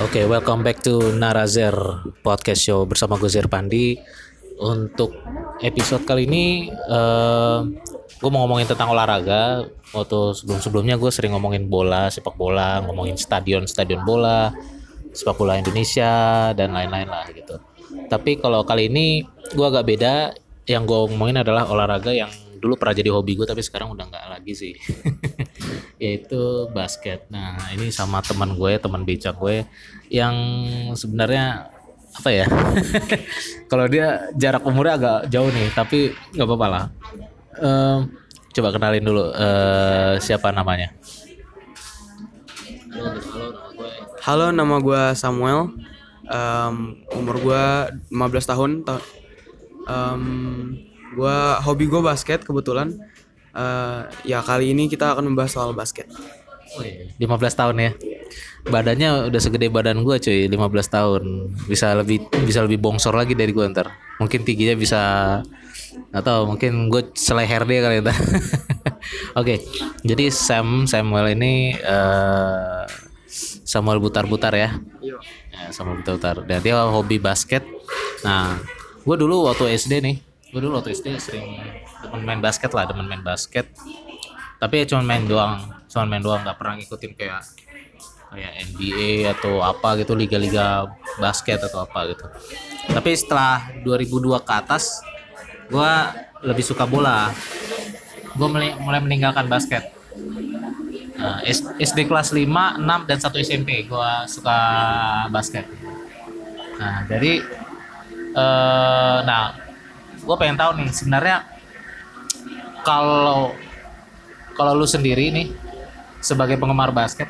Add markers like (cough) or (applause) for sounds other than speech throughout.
Oke, welcome back to Narazer Podcast Show bersama gue Pandi. Untuk episode kali ini, uh, gue mau ngomongin tentang olahraga. Waktu sebelum-sebelumnya gue sering ngomongin bola, sepak bola, ngomongin stadion-stadion bola, sepak bola Indonesia dan lain-lain lah gitu. Tapi kalau kali ini gue agak beda. Yang gue ngomongin adalah olahraga yang dulu pernah jadi hobi gue tapi sekarang udah nggak lagi sih (laughs) yaitu basket. Nah ini sama teman gue teman becak gue yang sebenarnya apa ya (laughs) kalau dia jarak umurnya agak jauh nih tapi nggak apa-apa lah. Um, coba kenalin dulu uh, siapa namanya? Halo nama gue Samuel. Um, umur gue 15 tahun um, gue hobi gue basket kebetulan uh, ya kali ini kita akan membahas soal basket. Oh, iya. 15 tahun ya. Badannya udah segede badan gue cuy 15 tahun. Bisa lebih bisa lebih bongsor lagi dari gue ntar. Mungkin tingginya bisa atau mungkin gue seleher dia kali ntar. (laughs) Oke okay, jadi Sam Samuel ini uh, Samuel butar-butar ya. Iya. ya Samuel butar-butar. Dan dia hobi basket. Nah gue dulu waktu SD nih. Gue dulu waktu SD sering demen main basket lah demen main basket. Tapi ya cuma main doang cuma main doang nggak pernah ngikutin kayak kayak NBA atau apa gitu liga-liga basket atau apa gitu. Tapi setelah 2002 ke atas gue lebih suka bola. Gue mulai, meninggalkan basket. Nah, SD kelas 5, 6 dan 1 SMP gue suka basket. Nah jadi uh, nah gue pengen tahu nih sebenarnya kalau kalau lu sendiri nih sebagai penggemar basket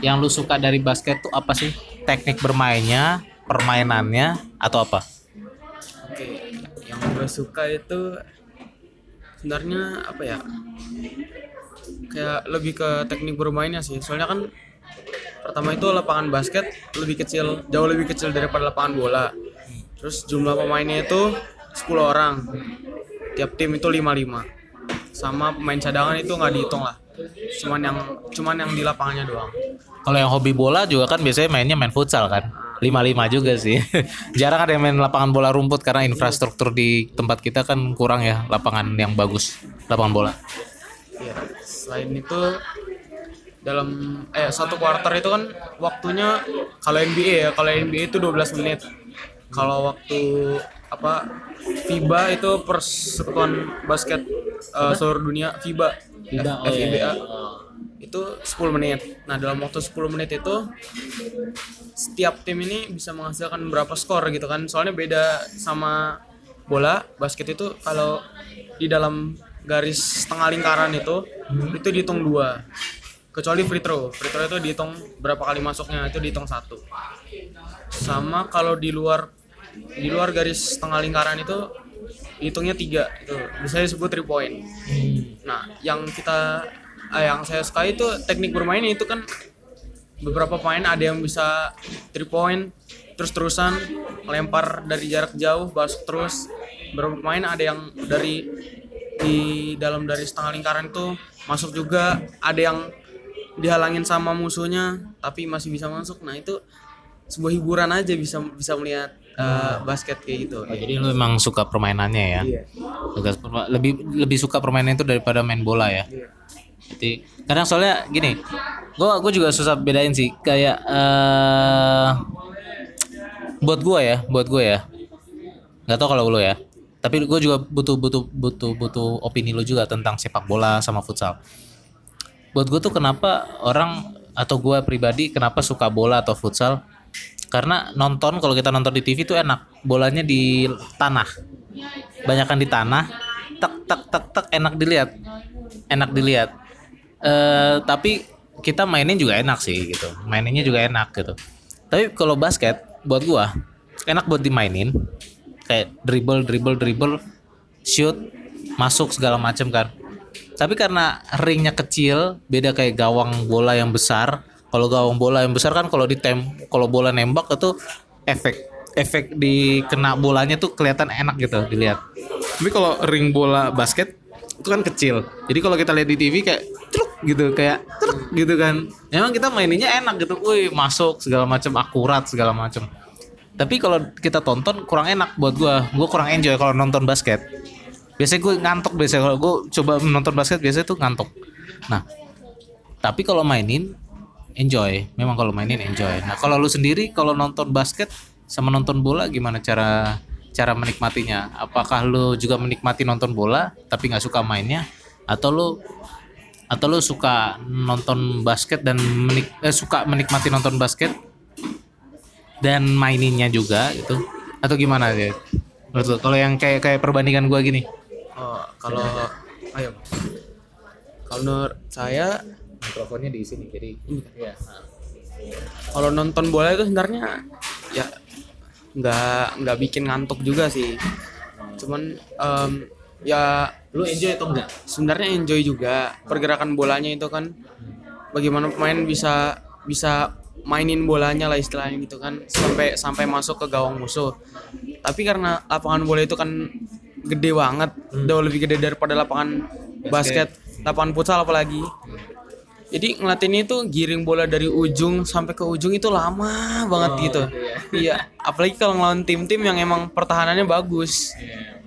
yang lu suka dari basket tuh apa sih? Teknik bermainnya permainannya atau apa? Oke yang gue suka itu sebenarnya apa ya? Kayak lebih ke teknik bermainnya sih. Soalnya kan pertama itu lapangan basket lebih kecil jauh lebih kecil daripada lapangan bola. Terus jumlah pemainnya itu 10 orang. Tiap tim itu 55. Sama pemain cadangan itu nggak dihitung lah. Cuman yang cuman yang di lapangannya doang. Kalau yang hobi bola juga kan biasanya mainnya main futsal kan. 55 juga sih. (laughs) Jarang ada yang main lapangan bola rumput karena infrastruktur di tempat kita kan kurang ya lapangan yang bagus, lapangan bola. Iya. Selain itu dalam eh satu quarter itu kan waktunya kalau NBA ya, kalau NBA itu 12 menit kalau waktu apa FIBA itu persekutuan basket uh, seluruh dunia FIBA FIBA oh, FIBA iya, iya. itu 10 menit. Nah dalam waktu 10 menit itu setiap tim ini bisa menghasilkan berapa skor gitu kan? Soalnya beda sama bola basket itu kalau di dalam garis tengah lingkaran itu hmm. itu dihitung dua kecuali free throw free throw itu dihitung berapa kali masuknya itu dihitung satu sama kalau di luar di luar garis tengah lingkaran itu hitungnya tiga itu bisa disebut three point. Hmm. nah yang kita eh, yang saya suka itu teknik bermainnya itu kan beberapa pemain ada yang bisa three point terus terusan melempar dari jarak jauh basket terus. Beberapa pemain ada yang dari di dalam dari setengah lingkaran itu masuk juga. Ada yang dihalangin sama musuhnya tapi masih bisa masuk. Nah itu sebuah hiburan aja bisa bisa melihat uh, basket kayak gitu. Oh, jadi lu emang suka permainannya ya? Iya. Lebih lebih suka permainan itu daripada main bola ya? Iya. Jadi kadang soalnya gini, gua gua juga susah bedain sih kayak uh, buat gua ya, buat gua ya. Gak tau kalau lu ya. Tapi gue juga butuh butuh butuh butuh opini lu juga tentang sepak bola sama futsal. Buat gue tuh kenapa orang atau gue pribadi kenapa suka bola atau futsal karena nonton kalau kita nonton di TV itu enak. Bolanya di tanah. Banyakkan di tanah tek tek tek tek enak dilihat. Enak dilihat. Uh, tapi kita mainin juga enak sih gitu. Maininnya juga enak gitu. Tapi kalau basket buat gua enak buat dimainin. Kayak dribble dribble dribble shoot masuk segala macam kan. Tapi karena ringnya kecil beda kayak gawang bola yang besar kalau gawang bola yang besar kan kalau di tem kalau bola nembak itu efek efek di kena bolanya tuh kelihatan enak gitu dilihat. Tapi kalau ring bola basket itu kan kecil. Jadi kalau kita lihat di TV kayak truk gitu kayak truk gitu kan. Memang kita maininnya enak gitu. Wih masuk segala macam akurat segala macam tapi kalau kita tonton kurang enak buat gua. Gua kurang enjoy kalau nonton basket. Biasanya gue ngantuk biasanya kalau gue coba nonton basket biasanya tuh ngantuk. Nah tapi kalau mainin enjoy. Memang kalau mainin enjoy. Nah kalau lu sendiri kalau nonton basket sama nonton bola gimana cara cara menikmatinya? Apakah lu juga menikmati nonton bola tapi nggak suka mainnya? Atau lu atau lu suka nonton basket dan menik eh, suka menikmati nonton basket dan maininnya juga gitu? Atau gimana ya kalau yang kayak kayak perbandingan gua gini. Oh kalau ayo. Kalau menurut saya mikrofonnya di sini jadi ya kalau nonton bola itu sebenarnya ya nggak nggak bikin ngantuk juga sih. Cuman em, ya lu enjoy atau enggak? sebenarnya enjoy juga pergerakan bolanya itu kan. Bagaimana pemain bisa bisa mainin bolanya lah istilahnya gitu kan sampai sampai masuk ke gawang musuh. Tapi karena lapangan bola itu kan gede banget jauh lebih gede daripada lapangan basket, lapangan futsal apalagi jadi ngeliatin itu giring bola dari ujung sampai ke ujung itu lama banget gitu. (laughs) iya. Apalagi kalau ngelawan tim-tim yang emang pertahanannya bagus.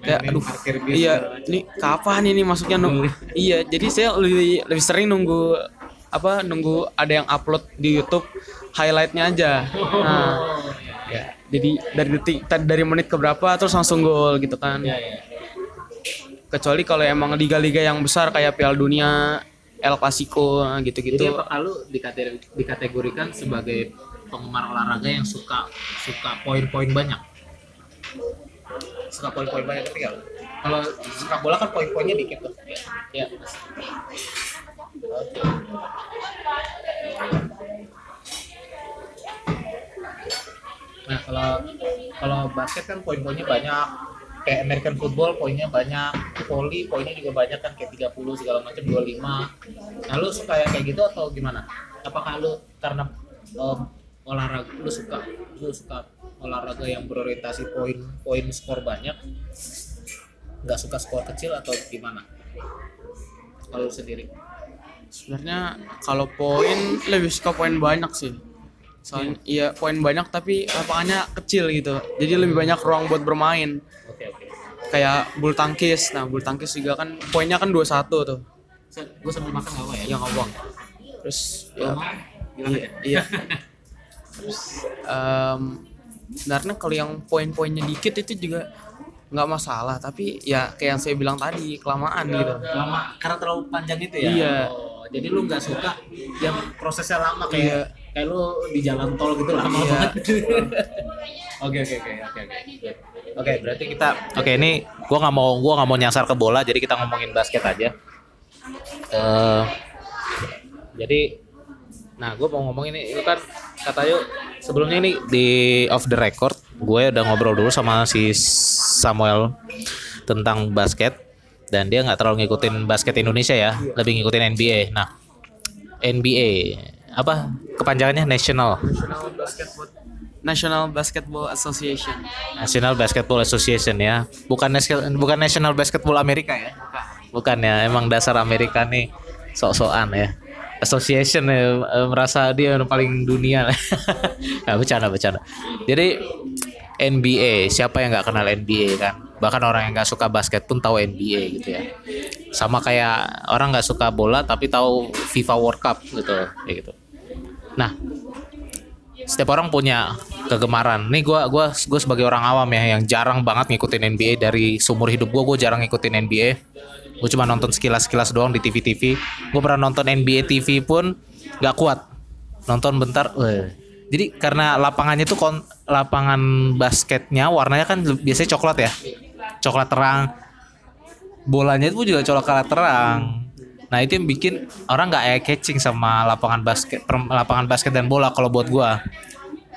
Ya aduh iya ini kapan ini masuknya nung? Iya. Jadi saya lebih lebih sering nunggu apa nunggu ada yang upload di YouTube highlightnya aja. Nah ya jadi dari detik dari menit ke berapa terus langsung gol gitu kan. Kecuali kalau emang liga-liga yang besar kayak Piala Dunia El Clasico gitu-gitu Jadi apakah lu dikate- dikategorikan sebagai penggemar olahraga yang suka suka poin-poin banyak? Suka poin-poin banyak tapi nggak? Kalau suka bola kan poin-poinnya dikit tuh. Ya. ya. Nah kalau kalau basket kan poin-poinnya banyak kayak American football poinnya banyak. Volley poinnya juga banyak kan kayak 30 segala macam 25 nah lu suka yang kayak gitu atau gimana? Apakah lu karena em, olahraga lu suka lu suka olahraga yang berorientasi poin poin skor banyak? Nggak suka skor kecil atau gimana? Kalau sendiri. Sebenarnya kalau poin lebih suka poin banyak sih. Soalnya iya poin banyak tapi lapangannya kecil gitu. Jadi lebih banyak ruang buat bermain kayak bulu tangkis. Nah bulu tangkis juga kan poinnya kan 21 tuh. Gue sambil makan apa ya? Yang ngobong terus ya, iya, aja. iya. terus em, sebenarnya kalau yang poin-poinnya dikit itu juga nggak masalah. Tapi ya kayak yang saya bilang tadi kelamaan gitu. Lama karena terlalu panjang itu ya? Iya. Oh, jadi lu nggak suka yang prosesnya lama kayak Iya. kayak lu di jalan tol gitu lama Iya. banget. (laughs) Oke oke oke oke oke oke berarti kita oke ini gua nggak mau gua nggak mau nyasar ke bola jadi kita ngomongin basket aja. Eh jadi nah gue mau ngomong ini itu kan kata yuk sebelumnya ini di off the record gue udah ngobrol dulu sama si Samuel tentang basket dan dia nggak terlalu ngikutin basket Indonesia ya lebih ngikutin NBA nah NBA apa kepanjangannya national. National Basketball National Basketball Association. National Basketball Association ya. Bukan bukan National Basketball Amerika ya? Bukan ya. Emang dasar Amerika nih sok-sokan ya. Association ya, eh, merasa dia yang paling dunia. (laughs) Nah, bercanda bercanda. Jadi NBA siapa yang nggak kenal NBA kan? Bahkan orang yang nggak suka basket pun tahu NBA gitu ya. Sama kayak orang nggak suka bola tapi tahu FIFA World Cup gitu. Kayak gitu. Nah setiap orang punya kegemaran. Nih gua gua gua sebagai orang awam ya yang jarang banget ngikutin NBA dari seumur hidup gua gua jarang ngikutin NBA. Gue cuma nonton sekilas-sekilas doang di TV-TV. Gue pernah nonton NBA TV pun nggak kuat. Nonton bentar, weh. Jadi karena lapangannya tuh kon lapangan basketnya warnanya kan biasanya coklat ya. Coklat terang. Bolanya itu juga coklat terang. Nah itu yang bikin orang nggak eye catching sama lapangan basket, lapangan basket dan bola kalau buat gua.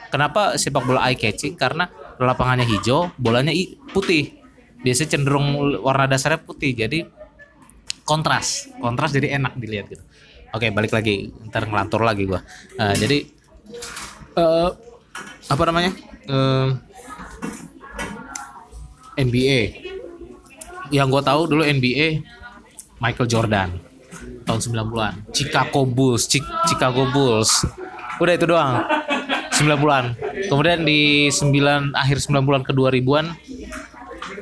Kenapa sepak bola eye catching? Karena lapangannya hijau, bolanya putih. Biasanya cenderung warna dasarnya putih, jadi kontras, kontras jadi enak dilihat gitu. Oke balik lagi, ntar ngelantur lagi gua. Nah, jadi eh, apa namanya? Eh, NBA. Yang gua tahu dulu NBA Michael Jordan. Tahun 90-an. Chicago Bulls, Chi- Chicago Bulls. Udah itu doang. 90-an. Kemudian di 9 akhir 90-an ke 2000-an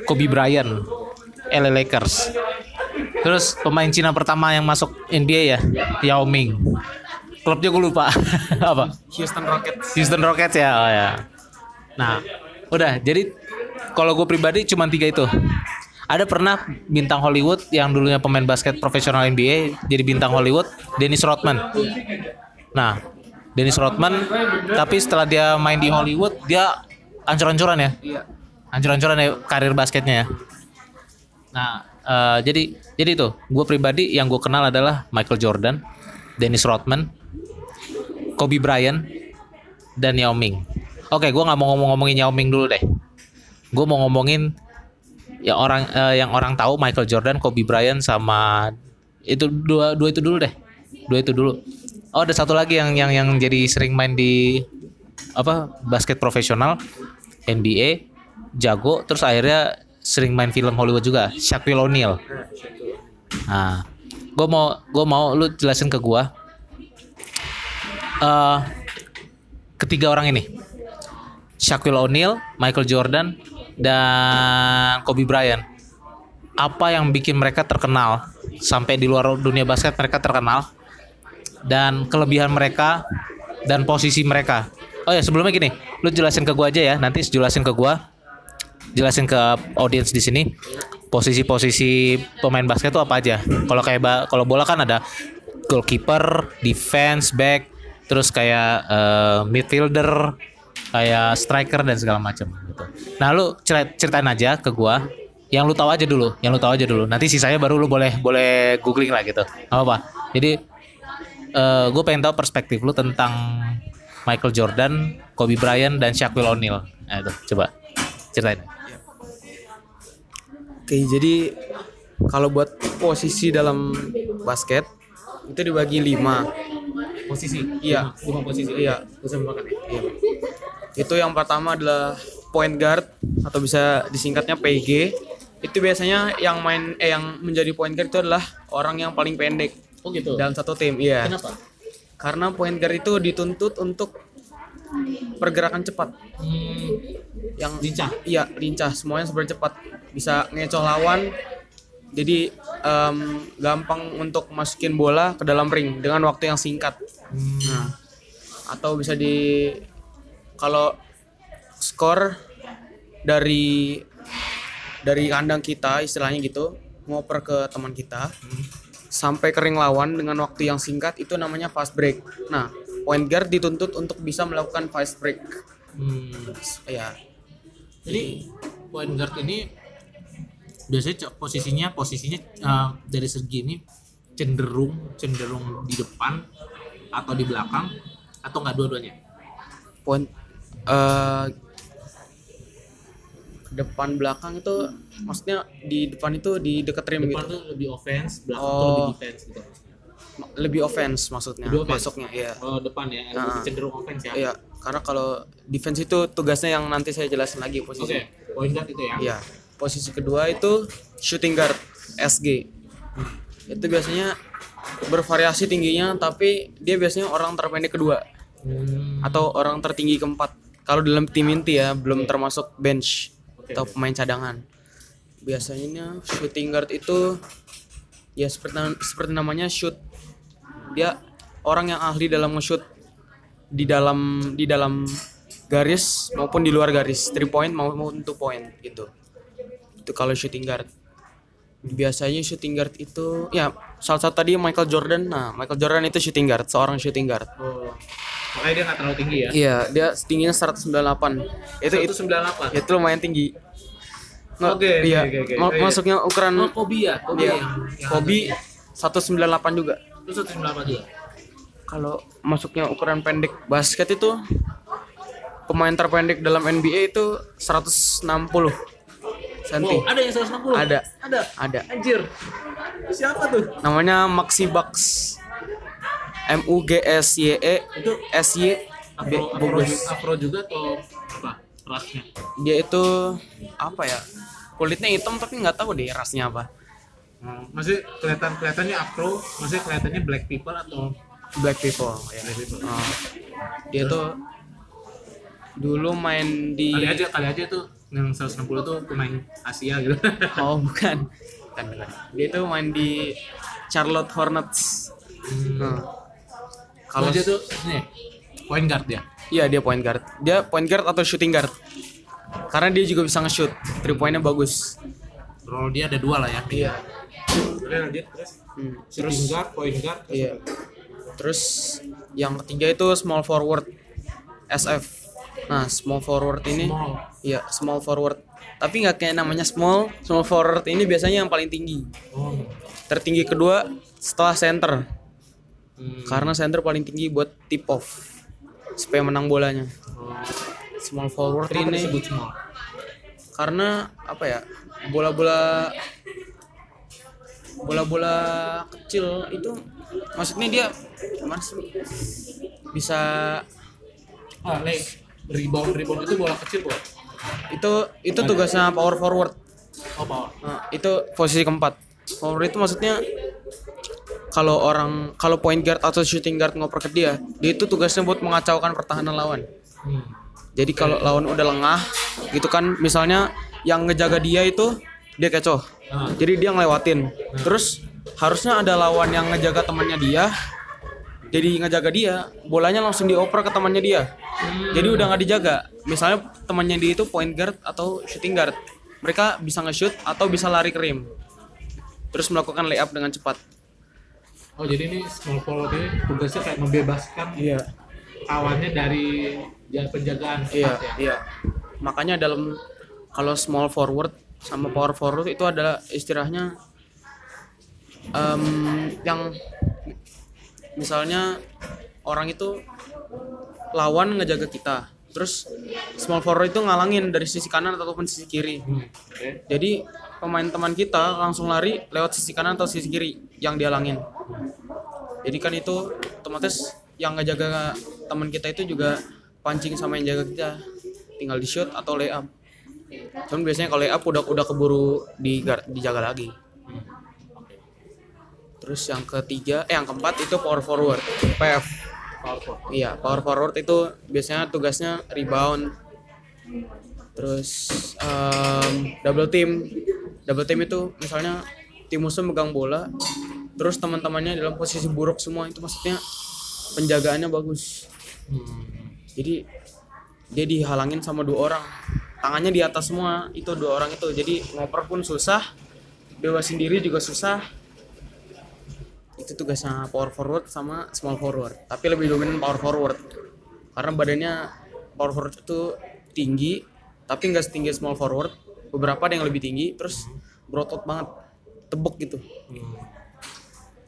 Kobe Bryant, LA Lakers. Terus pemain Cina pertama yang masuk NBA ya, Yao Ming. Klubnya gue lupa. (laughs) Apa? Houston Rockets Houston Rockets ya, oh ya. Nah, udah. Jadi kalau gue pribadi cuma tiga itu. Ada pernah bintang Hollywood yang dulunya pemain basket profesional NBA jadi bintang Hollywood, Dennis Rodman. Nah, Dennis Rodman, tapi setelah dia main di Hollywood dia ancur-ancuran ya, iya ancur-ancuran ya karir basketnya ya. Nah, eh, jadi jadi itu, gue pribadi yang gue kenal adalah Michael Jordan, Dennis Rodman, Kobe Bryant, dan Yao Ming. Oke, gue nggak mau ngomong-ngomongin Yao Ming dulu deh. Gue mau ngomongin ya orang eh, yang orang tahu Michael Jordan, Kobe Bryant sama itu dua dua itu dulu deh. Dua itu dulu. Oh, ada satu lagi yang yang yang jadi sering main di apa basket profesional NBA jago terus akhirnya sering main film Hollywood juga Shaquille O'Neal. Nah, gue mau gue mau lu jelasin ke gue eh ketiga orang ini Shaquille O'Neal, Michael Jordan, dan Kobe Bryant. Apa yang bikin mereka terkenal sampai di luar dunia basket mereka terkenal dan kelebihan mereka dan posisi mereka. Oh ya sebelumnya gini, lu jelasin ke gua aja ya. Nanti jelasin ke gua, jelasin ke audiens di sini posisi-posisi pemain basket itu apa aja. Kalau kayak kalau bola kan ada goalkeeper, defense, back, terus kayak eh, midfielder, kayak striker dan segala macam gitu. Nah, lu ceri- ceritain aja ke gua yang lu tahu aja dulu, yang lu tahu aja dulu. Nanti sisanya baru lu boleh boleh googling lah gitu. Gak apa-apa. Jadi gue pengen tahu perspektif lu tentang Michael Jordan, Kobe Bryant dan Shaquille O'Neal. Nah, itu coba ceritain. oke jadi kalau buat posisi dalam basket itu dibagi lima Posisi. Iya. Lima posisi. iya Bisa makan ya. Iya. Itu yang pertama adalah point guard atau bisa disingkatnya PG. Itu biasanya yang main eh yang menjadi point guard itu adalah orang yang paling pendek Oh gitu. dalam satu tim. Iya. Kenapa? Karena point guard itu dituntut untuk pergerakan cepat. Hmm, Yang lincah. Iya, lincah. Semuanya super cepat. Bisa ngecoh lawan. Jadi em, gampang untuk masukin bola ke dalam ring dengan waktu yang singkat. Nah, atau bisa di kalau skor dari dari kandang kita istilahnya gitu ngoper ke teman kita sampai kering lawan dengan waktu yang singkat itu namanya fast break. Nah, point guard dituntut untuk bisa melakukan fast break. Hmm. Ya, Jadi point guard ini biasanya posisinya posisinya eh, dari segi ini cenderung cenderung di depan atau di belakang atau nggak dua-duanya. point eh depan belakang itu maksudnya di depan itu di dekat rim Depan gitu. tuh lebih offense, belakang Oh. tuh lebih defense gitu. Lebih offense maksudnya Lebih offense. masuknya, iya. Kalau depan ya, lebih Nah. cenderung offense ya. Iya, karena kalau defense itu tugasnya yang nanti saya jelasin lagi Oke, posisi. point guard itu ya. Iya. Posisi kedua itu shooting guard SG. Itu biasanya bervariasi tingginya tapi dia biasanya orang terpendek kedua Hmm. atau orang tertinggi keempat. Kalau dalam tim inti ya belum termasuk bench Oke, atau pemain cadangan. Biasanya shooting guard itu ya seperti seperti namanya shoot. Dia orang yang ahli dalam nge-shoot di dalam di dalam garis maupun di luar garis, three point maupun two point gitu. Itu kalau shooting guard. Biasanya shooting guard itu ya salah satu tadi Michael Jordan. Nah, Michael Jordan itu shooting guard, seorang shooting guard. Oh. Makanya dia nggak terlalu tinggi ya. Iya, dia tingginya 198. Itu itu 198. itu lumayan tinggi. Oke, oke, iya. oke, oke. Ma- Oh, iya. Masuknya ukuran Oh, Kobe ya, Kobe iya. Kobe 198 juga. itu 198 juga. Kalau masuknya ukuran pendek basket itu pemain terpendek dalam NBA itu 160 cm. Wow, ada yang 160. Ada. Ada. Ada. Anjir. Siapa tuh? Namanya Maxi Bucks. M U G S Y E Itu S Y B afro, afro, afro juga atau apa? Rasnya. Dia itu apa ya? Kulitnya hitam tapi nggak tahu deh rasnya apa. Oh, masih kelihatan kelihatannya afro, masih kelihatannya black people atau Black People ya. black people? Oh. Dia tuh dulu main di Kali aja kali aja tuh yang 160 tuh pemain Asia gitu. (laughs) Oh bukan. Bukan, bukan. Dia tuh main di Charlotte Hornets. Hmm. Nah. Kalau dia tuh nih point guard ya. Iya dia point guard. Dia point guard atau shooting guard. Karena dia juga bisa nge-shoot. Three pointnya bagus. Role dia ada dua lah ya. Iya. Dia terus Hmm. shooting guard, point guard. Iya. Terus yang ketiga itu small forward SF. Nah, small forward ini Small. iya, small forward. Tapi nggak kayak namanya small. Small forward ini biasanya yang paling tinggi. Oh. Tertinggi kedua setelah center. Hmm. Karena center paling tinggi buat tip off supaya menang bolanya. Oh. Small forward Kenapa ini disebut small? karena apa ya? Bola-bola bola-bola kecil itu maksudnya dia gimana sih? Bisa Ah, rebound rebound itu bola kecil buat. itu itu tugasnya power forward. Oh, power. Nah, itu posisi keempat. Forward itu maksudnya kalau orang kalau point guard atau shooting guard ngoper ke dia, dia itu tugasnya buat mengacaukan pertahanan lawan. Hmm. Jadi kalau lawan udah lengah, gitu kan, misalnya yang ngejaga dia itu dia kecoh. Ah. Jadi dia ngelewatin. Terus harusnya ada lawan yang ngejaga temannya dia. Jadi ngejaga dia, bolanya langsung dioper ke temannya dia. Jadi udah nggak dijaga. Misalnya temannya dia itu point guard atau shooting guard. Mereka bisa nge-shoot atau bisa lari ke rim. Terus melakukan layup dengan cepat. Oh, jadi ini small forward ini tugasnya kayak membebaskan Iya. kawannya dari penjagaan Iya, ya. iya. Makanya dalam kalau small forward sama power forward itu adalah istilahnya em, yang misalnya orang itu lawan ngejaga kita. Terus small forward itu ngalangin dari sisi kanan ataupun sisi kiri. Hmm. Jadi pemain teman kita langsung lari lewat sisi kanan atau sisi kiri yang dihalangin. Jadi kan itu otomatis yang ngejaga teman kita itu juga pancing sama yang jaga kita. Tinggal di shoot atau layup. Cuman biasanya kalau layup udah udah keburu di dijaga lagi. Terus yang ketiga, eh yang keempat itu power forward, PF. Power forward. Iya, power forward itu biasanya tugasnya rebound. Terus em, double team. Double team itu misalnya tim musuh megang bola, terus teman-temannya dalam posisi buruk semua itu maksudnya penjagaannya bagus. Hmm. Jadi dia dihalangin sama dua orang. Tangannya di atas semua, itu dua orang itu. Jadi ngoper pun susah, bebas sendiri juga susah. Itu tugasnya power forward sama small forward. Tapi lebih dominan power forward. Karena badannya power forward itu tinggi, tapi nggak setinggi small forward. Beberapa ada yang lebih tinggi, terus berotot banget, tebek gitu. Hmm.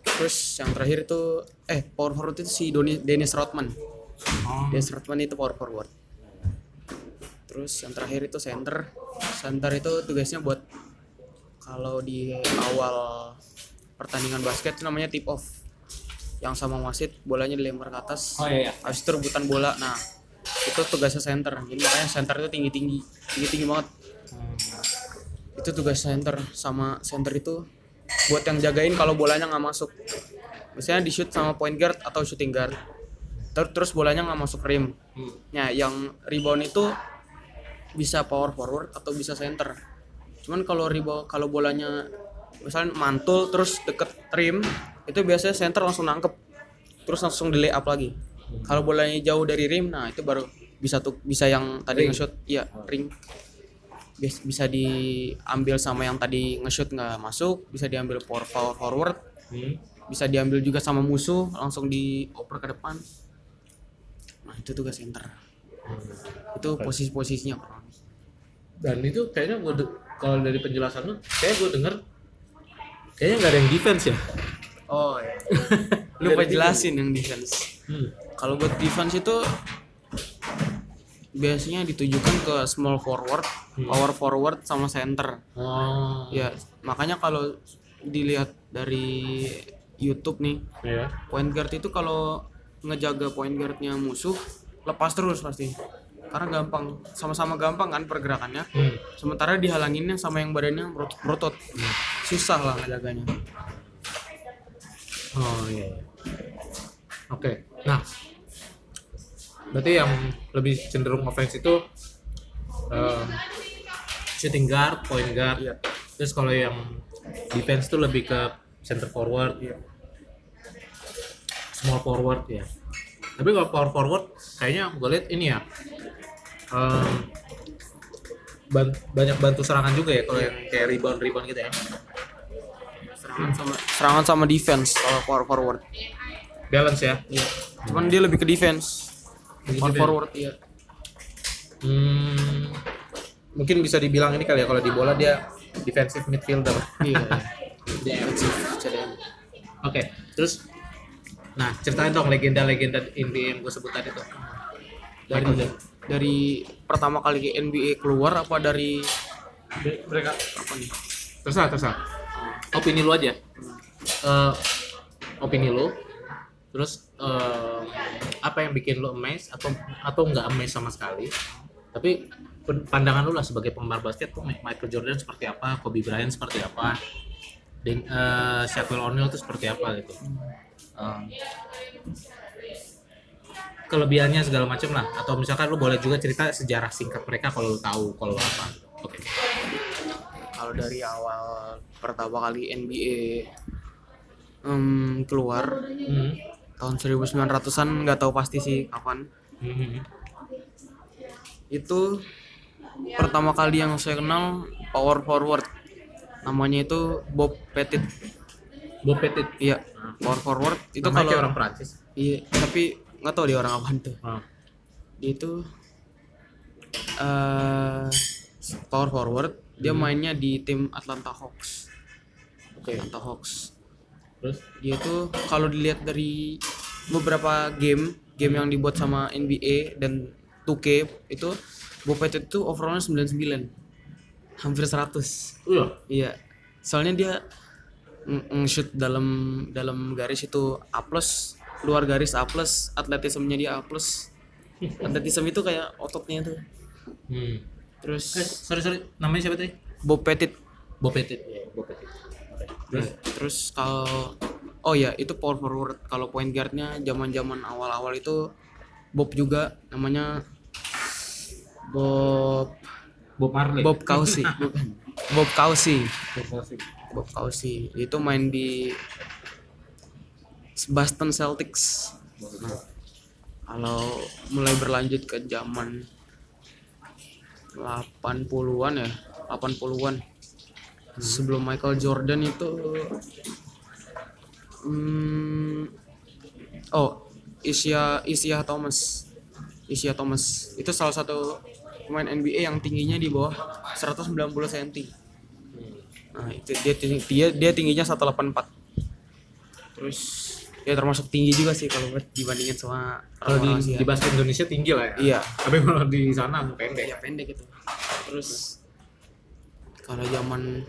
Terus yang terakhir itu, eh power forward itu si Doni- Dennis Rodman. Oh. Dennis Rodman itu power forward. Terus yang terakhir itu center. Center itu tugasnya buat kalau di awal pertandingan basket namanya tip off. Yang sama wasit bolanya dilempar ke atas. Oh iya, iya. Habis itu rebutan bola. Nah, itu tugasnya center. Jadi makanya center itu tinggi-tinggi. Tinggi-tinggi banget. Hmm. Itu tugas center sama center itu buat yang jagain kalau bolanya nggak masuk. Misalnya di shoot sama point guard atau shooting guard. Ter- Terus bolanya nggak masuk rim. Hmm. Nah, yang rebound itu bisa power forward atau bisa center. Cuman kalau rebound kalau bolanya misalnya mantul terus deket rim, itu biasanya center langsung nangkep. Terus langsung di layup lagi. Kalau bolanya jauh dari rim, nah itu baru bisa tuh bisa yang tadi nge-shoot, iya, ring. Bis- Bisa diambil sama yang tadi nge-shoot nggak masuk, bisa diambil power power forward, Hmm. bisa diambil juga sama musuh langsung dioper ke depan. Nah, itu tugas center. Itu posisi-posisinya. Dan itu kayaknya gue kalau dari penjelasan lu, kayak gue denger kayaknya nggak ada yang defense ya. Oh iya. (laughs) Lupa jelasin yang defense. Hmm. Kalau buat defense itu biasanya ditujukan ke small forward, Hmm. power forward sama center. Oh. Ya, makanya kalau dilihat dari YouTube nih, Iya. point guard itu kalau ngejaga point guardnya musuh lepas terus pasti. Karena gampang sama-sama gampang kan pergerakannya Hmm. sementara dihalanginnya sama yang badannya merotot-merotot susah lah ngejaganya Oh iya. iya. Oke. Nah, berarti yang lebih cenderung offense itu em, shooting guard, point guard. Iya. Terus kalau yang defense itu lebih ke center forward, Iya. small forward ya. Tapi kalau power forward kayaknya gue lihat ini ya. Ban- banyak bantu serangan juga ya kalau yang kayak rebound rebound gitu ya. serangan sama serangan sama defense kalau power forward. Balance ya. iya. Cuman dia lebih ke defense. Lebih power forward iya. Hmm, mungkin bisa dibilang ini kali ya kalau di bola dia defensive midfielder. iya defensive CDM Oke, terus? Nah ceritain dong legenda-legenda NBA yang gue sebut tadi tuh. dari dari pertama kali NBA keluar apa dari mereka apa nih terserah terserah. Opini lu aja. Eh, opini lu. Terus eh, apa yang bikin lu amazed atau atau nggak amazed sama sekali? Tapi pandangan lu lah sebagai penggemar basket tuh Michael Jordan seperti apa, Kobe Bryant seperti apa, dan eh, Shaquille O'Neal tuh seperti apa gitu. Eh, kelebihannya segala macam lah. Atau misalkan lu boleh juga cerita sejarah singkat mereka kalau lu tahu kalau apa. Oke. Kalau dari awal pertama kali NBA em, keluar Hmm. tahun 1900-an nggak tahu pasti sih kapan. Hmm. itu pertama kali yang saya kenal power forward. Namanya itu Bob Pettit. Bob Pettit. Iya power forward. Itu kalau orang Prancis iya tapi nggak tahu dia orang apa tuh. Ah. dia itu eh power forward. Dia mainnya di tim Atlanta Hawks. Oke. Atlanta Hawks. Terus? Dia tuh kalau dilihat dari beberapa game game yang dibuat sama NBA dan 2K itu Bob Pettit itu overallnya 99 hampir 100 iya. Iya. Soalnya dia nge-shoot dalam dalam garis itu A plus luar garis A plus atletismenya dia A plus. Atletisme itu kayak ototnya tuh. Hmm. terus eh, sorry sorry. Namanya siapa tadi? Bob Pettit. Bob Pettit. Iya, Bob Pettit. Oke. terus terus kalau oh ya itu power forward. Kalau point guardnya zaman zaman awal awal itu Bob juga namanya Bob Bob Marley. Bob bukan (laughs) Bob Cousy Bob Cousy itu main di Boston Celtics. Kalau mulai berlanjut ke zaman 80-an ya 80-an sebelum Michael Jordan itu hmm, oh Isya Isya Thomas. Isya Thomas. Itu salah satu pemain NBA yang tingginya di bawah 190 cm nah itu dia dia dia tingginya 184 terus ya termasuk tinggi juga sih kalau dibandingin sama kalau di, orang-orang Asia. di basket Indonesia tinggi lah ya. Iya. Tapi kalau di sana pendek. Ya pendek itu. Terus kalau zaman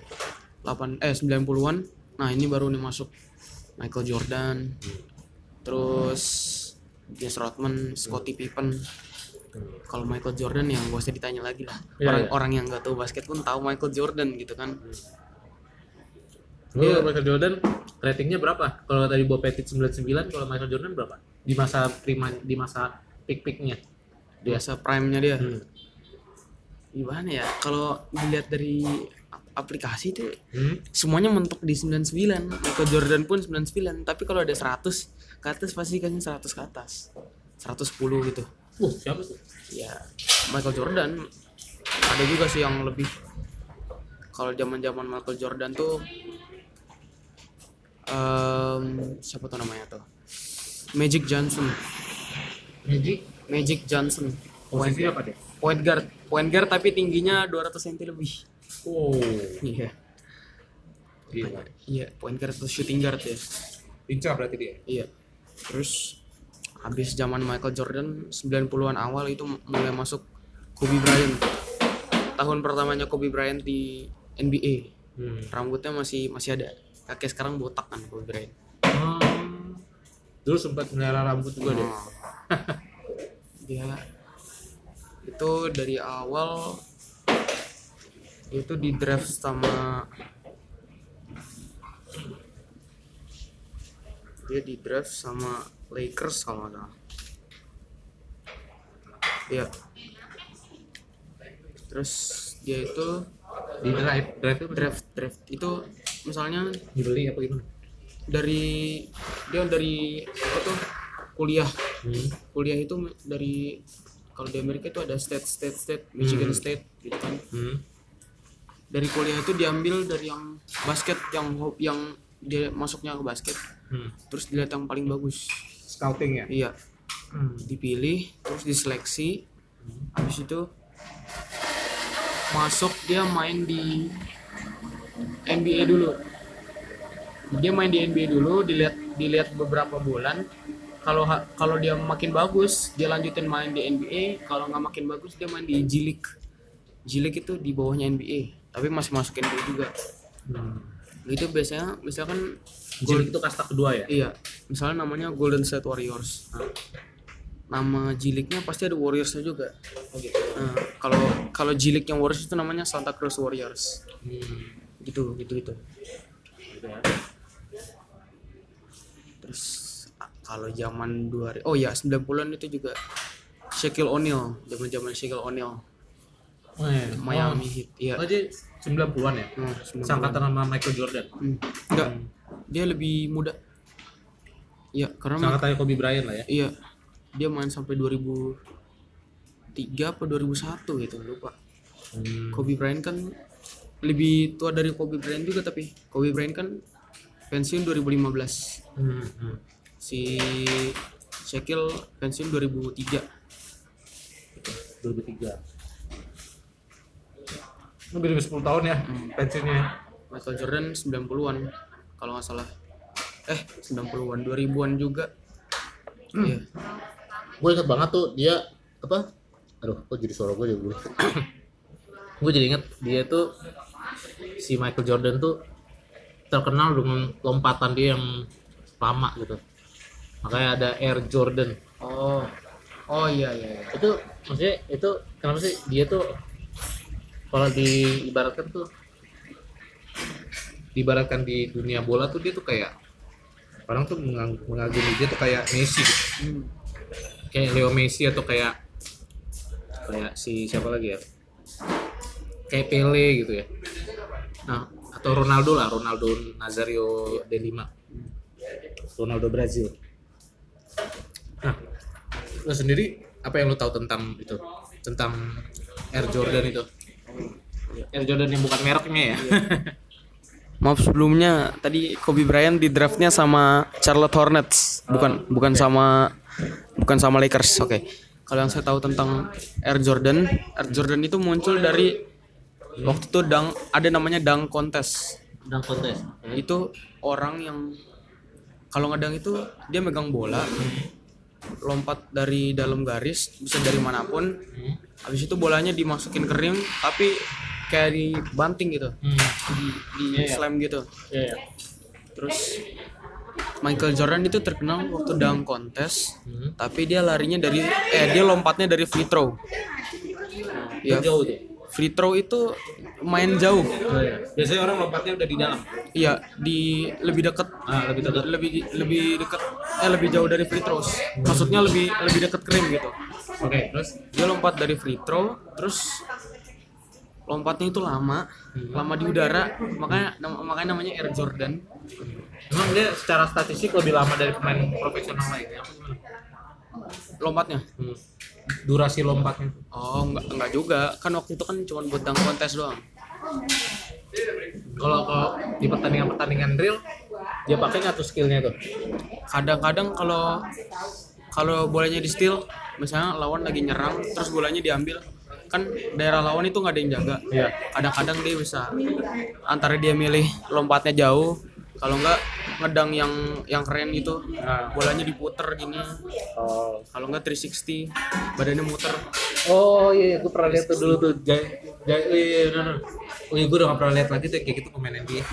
8 eh 90-an nah ini baru nih masuk Michael Jordan. Terus Dennis Rodman Scottie Pippen. Kalau Michael Jordan yang gak usah ditanya lagi lah. Iya, orang iya. orang yang nggak tahu basket pun tahu Michael Jordan gitu kan Lu Iya. Michael Jordan ratingnya berapa? Kalau tadi Bob Pettit 99, kalau Michael Jordan berapa? Di masa prima di masa peak-peaknya. Dia. biasa prime-nya dia Hmm. gimana ya kalau dilihat dari ap- aplikasi itu Hmm. semuanya mentok di 99 Michael Jordan pun 99 tapi kalau ada 100 ke atas pasti kasih 100 ke atas 110 gitu Uh, siapa tuh? ya Michael Jordan ada juga sih yang lebih kalau zaman zaman Michael Jordan tuh em, siapa tuh namanya tuh Magic Johnson Magic. Magic Johnson point, Posisi apa deh? point guard point guard tapi tingginya 200 cm lebih Oh, iya gila. iya point guard atau shooting guard ya Lincah berarti dia. Iya. Terus habis zaman Michael Jordan 90-an awal itu mulai masuk Kobe Bryant. Tahun pertamanya Kobe Bryant di NBA. Hmm. Rambutnya masih masih ada. Kakek sekarang botak kan Kobe Bryant. Hmm. Dulu sempat melihara rambut juga deh. (laughs) dia itu dari awal itu di draft sama dia di draft sama Lakers kalau nggak salah ya terus dia itu Di drive, drive itu draft draft itu misalnya dibeli apa gimana? dari dia dari apa tuh kuliah Hmm. kuliah itu dari kalau di Amerika itu ada state state state Michigan Hmm. State gitu kan Hmm. dari kuliah itu diambil dari yang basket yang yang dia masuknya ke basket Hmm. terus dilihat yang paling bagus Scouting ya? iya Hmm. dipilih terus diseleksi habis itu masuk dia main di NBA dulu dia main di NBA dulu dilihat dilihat beberapa bulan kalau kalau dia makin bagus dia lanjutin main di NBA kalau nggak makin bagus dia main di League G League itu di bawahnya NBA tapi masih masuk NBA juga Hmm. itu biasanya misalkan Jilik itu kasta kedua ya? Iya, misalnya namanya Golden State Warriors. Nah, nama Jiliknya pasti ada Warriorsnya juga. Oh gitu. Nah, kalau kalau Jilik yang Warriors itu namanya Santa Cruz Warriors. Hmm. Gitu, gitu itu. Gitu ya. Terus kalau zaman 2000 oh ya 90-an itu juga Shaquille O'Neal, zaman-zaman Shaquille O'Neal, Oh, iya. Miami Heat. Iya. Oh, jadi 90-an ya? Nah, 90-an. Sangkatan sama Michael Jordan. Hmm, Enggak. Dia lebih muda. Iya, karena Sangkatannya Kobe Bryant lah ya. Iya, dia main sampai 2003 apa 2001 gitu, lupa. Hmm. Kobe Bryant kan lebih tua dari Kobe Bryant juga tapi Kobe Bryant kan pensiun 2015. Hmm. Hmm. Si Shaquille pensiun 2003. 2003. Lebih dari 10 tahun ya pensiunnya. Michael Jordan 90-an kalau nggak salah. Eh, 90-an, 2000-an juga. Iya. Gue inget banget tuh dia apa? Aduh, kok jadi suara gue (coughs) jadi gue jadi inget dia tuh si Michael Jordan tuh terkenal dengan lompatan dia yang lama gitu. Makanya ada Air Jordan. Oh. Oh iya iya. iya. Itu maksudnya itu kenapa sih dia tuh kalau diibaratkan tuh diibaratkan di dunia bola tuh dia tuh kayak orang tuh mengagumi dia tuh kayak Messi gitu. Hmm. kayak Leo Messi atau kayak kayak si siapa lagi ya kayak Pele gitu ya nah atau Ronaldo lah Ronaldo Nazario De Lima. Ronaldo Brazil. Nah lo sendiri apa yang lo tahu tentang itu? Tentang Air Jordan itu? Air Jordan yang bukan mereknya ya? (laughs) Maaf sebelumnya tadi Kobe Bryant di draftnya sama Charlotte Hornets, bukan bukan sama bukan sama Lakers. Oke. Kalau yang saya tahu tentang Air Jordan, Air Jordan itu muncul dari waktu itu dang ada namanya dunk contest. dan kontes Itu orang yang kalau ngedang itu dia megang bola, lompat dari dalam garis, bisa dari mana pun. Habis itu bolanya dimasukin ke rim, tapi kayak dibanting gitu, hmm. di, di slam gitu. ya, ya. Terus Michael Jordan itu terkenal waktu dunk contest, Hmm. tapi dia larinya dari eh dia lompatnya dari free throw. Ya, jauh tuh free throw itu main jauh. Oh, iya. biasanya orang lompatnya udah di dalam Iya, di lebih dekat ah lebih dekat lebih lebih dekat eh lebih jauh dari free throws. Maksudnya lebih lebih dekat krim gitu. oke terus Dia lompat dari free throw, terus lompatnya itu lama, lama di udara, makanya nam- makanya namanya Air Jordan. Emang dia secara statistik lebih lama dari pemain profesional lainnya? apa gimana? Lompatnya. Hmm. Durasi lompatnya. Oh, enggak enggak juga. Kan waktu itu kan cuma buat dunk kontes doang. Kalau kalau di pertandingan-pertandingan real, dia pakai nggak tuh skillnya tuh? Kadang-kadang kalau kalau bolanya di steal, misalnya lawan lagi nyerang terus bolanya diambil, kan daerah lawan itu nggak ada yang jaga. Iya. Kadang-kadang dia bisa antara dia milih lompatnya jauh, kalau enggak ngedang yang yang keren gitu. Nah. Bolanya diputer gini. Oh. Kalau enggak 360, badannya muter. Oh iya, gue pernah lihat tuh dulu tuh. Jai, jai, oh, iya, iya, bener. Oh iya, gue udah gak pernah lihat lagi tuh kayak gitu pemain NBA.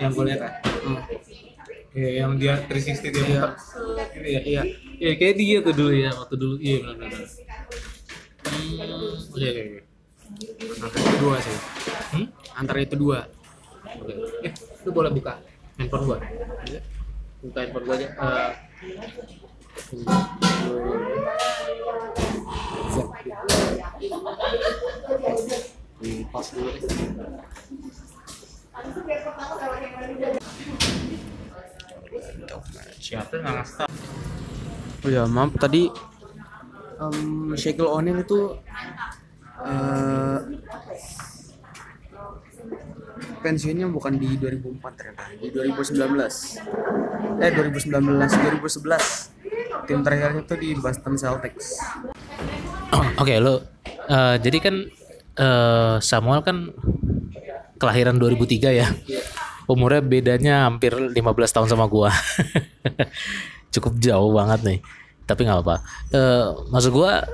Yang gue lihat kan. Hmm. Iya, yang dia 360 dia Iya. muter. Gitu ya. Iya. Iya, kayak dia tuh dulu ya waktu dulu. Iya benar benar. Oke oke oke. antara itu dua sih Hmm? antara itu dua Oke. Eh, lu boleh buka handphone gua. Buka handphone gua aja. Eh, di dulu. Siapa nggak ngasih oh ya maaf tadi um, Shaquille O'Neal itu eh, pensiunnya bukan di 2004 ternyata di 2019 eh 2019 2011 tim terakhirnya itu di Boston Celtics (clears throat) Oke, lo eh, jadi kan eh, Samuel kan kelahiran 2003 ya. Umurnya bedanya hampir 15 tahun sama gua. (laughs) Cukup jauh banget nih. Tapi nggak apa. Eh, maksud gua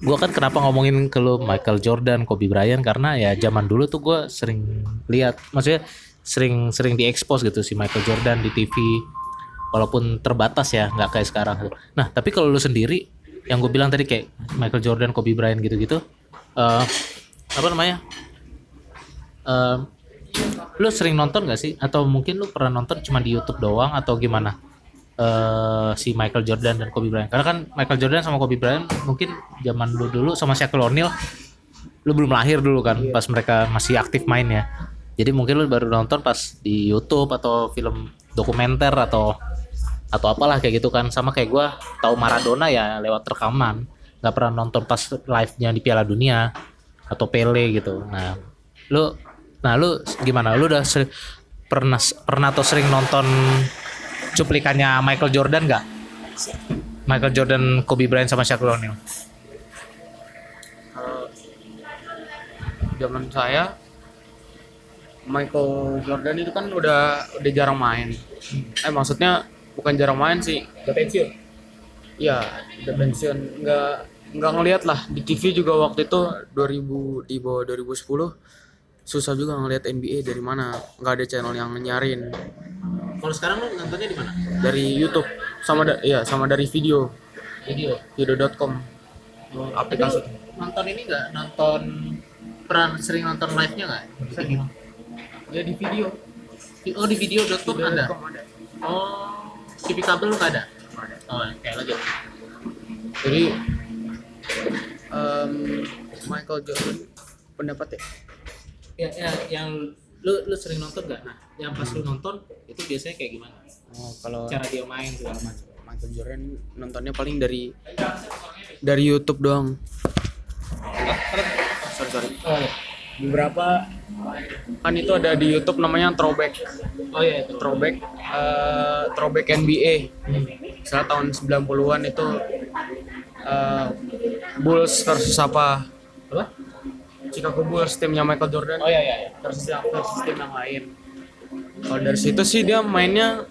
gua kan kenapa ngomongin ke lo Michael Jordan, Kobe Bryant karena ya zaman dulu tuh gua sering lihat maksudnya sering sering diekspos gitu si Michael Jordan di TV walaupun terbatas ya nggak kayak sekarang nah tapi kalau lu sendiri yang gue bilang tadi kayak Michael Jordan Kobe Bryant gitu-gitu eh apa namanya eh lu sering nonton gak sih? Atau mungkin lu pernah nonton cuma di YouTube doang atau gimana eh si Michael Jordan dan Kobe Bryant. Karena kan Michael Jordan sama Kobe Bryant mungkin zaman lu dulu sama Shaquille O'Neal lu belum lahir dulu kan pas mereka masih aktif main ya jadi mungkin lu baru nonton pas di YouTube atau film dokumenter atau atau apalah kayak gitu kan. Sama kayak gua tahu Maradona ya lewat rekaman. Nggak pernah nonton pas live-nya di Piala Dunia atau Pele gitu. Nah lu nah lu gimana? Lu udah pernah pernah atau sering nonton cuplikannya Michael Jordan nggak? Michael Jordan Kobe Bryant sama Shaquille O'Neal. Kalau zaman saya Michael Jordan itu kan udah udah jarang main. Eh maksudnya bukan jarang main sih. Udah pensiun? Iya, udah pensiun. Nggak nggak ngelihat lah. Di TV juga waktu itu 2000 di bawah 2010 susah juga ngelihat NBA dari mana. Nggak ada channel yang nyarin kalau sekarang lu nontonnya di mana? Dari YouTube. Sama da iya sama dari video. Video? Video.com Tapi aplikasi. nonton ini nggak? Nonton pernah sering nonton live nya nggak? Sering. Ya di video. oh di video.com ada Video.com ada. oh TV kabel lu nggak ada? Oh kayak lagi Jadi em, Michael Jordan pendapat ya? Ya, ya yang lu lu sering nonton nggak? Nah yang pas lu nonton itu biasanya kayak gimana? Oh, kalau cara dia main segala macam. Michael Jordan nontonnya paling dari dari YouTube doang. Sorry sorry. oh iya. Beberapa kan itu ada di YouTube namanya throwback. Oh iya itu. Throwback eh, throwback NBA misalnya tahun 90-an itu eh, Bulls versus apa? Apa Chicago Bulls timnya Michael Jordan oh iya iya, iya. versus yang versus tim yang lain kalau dari situ sih dia mainnya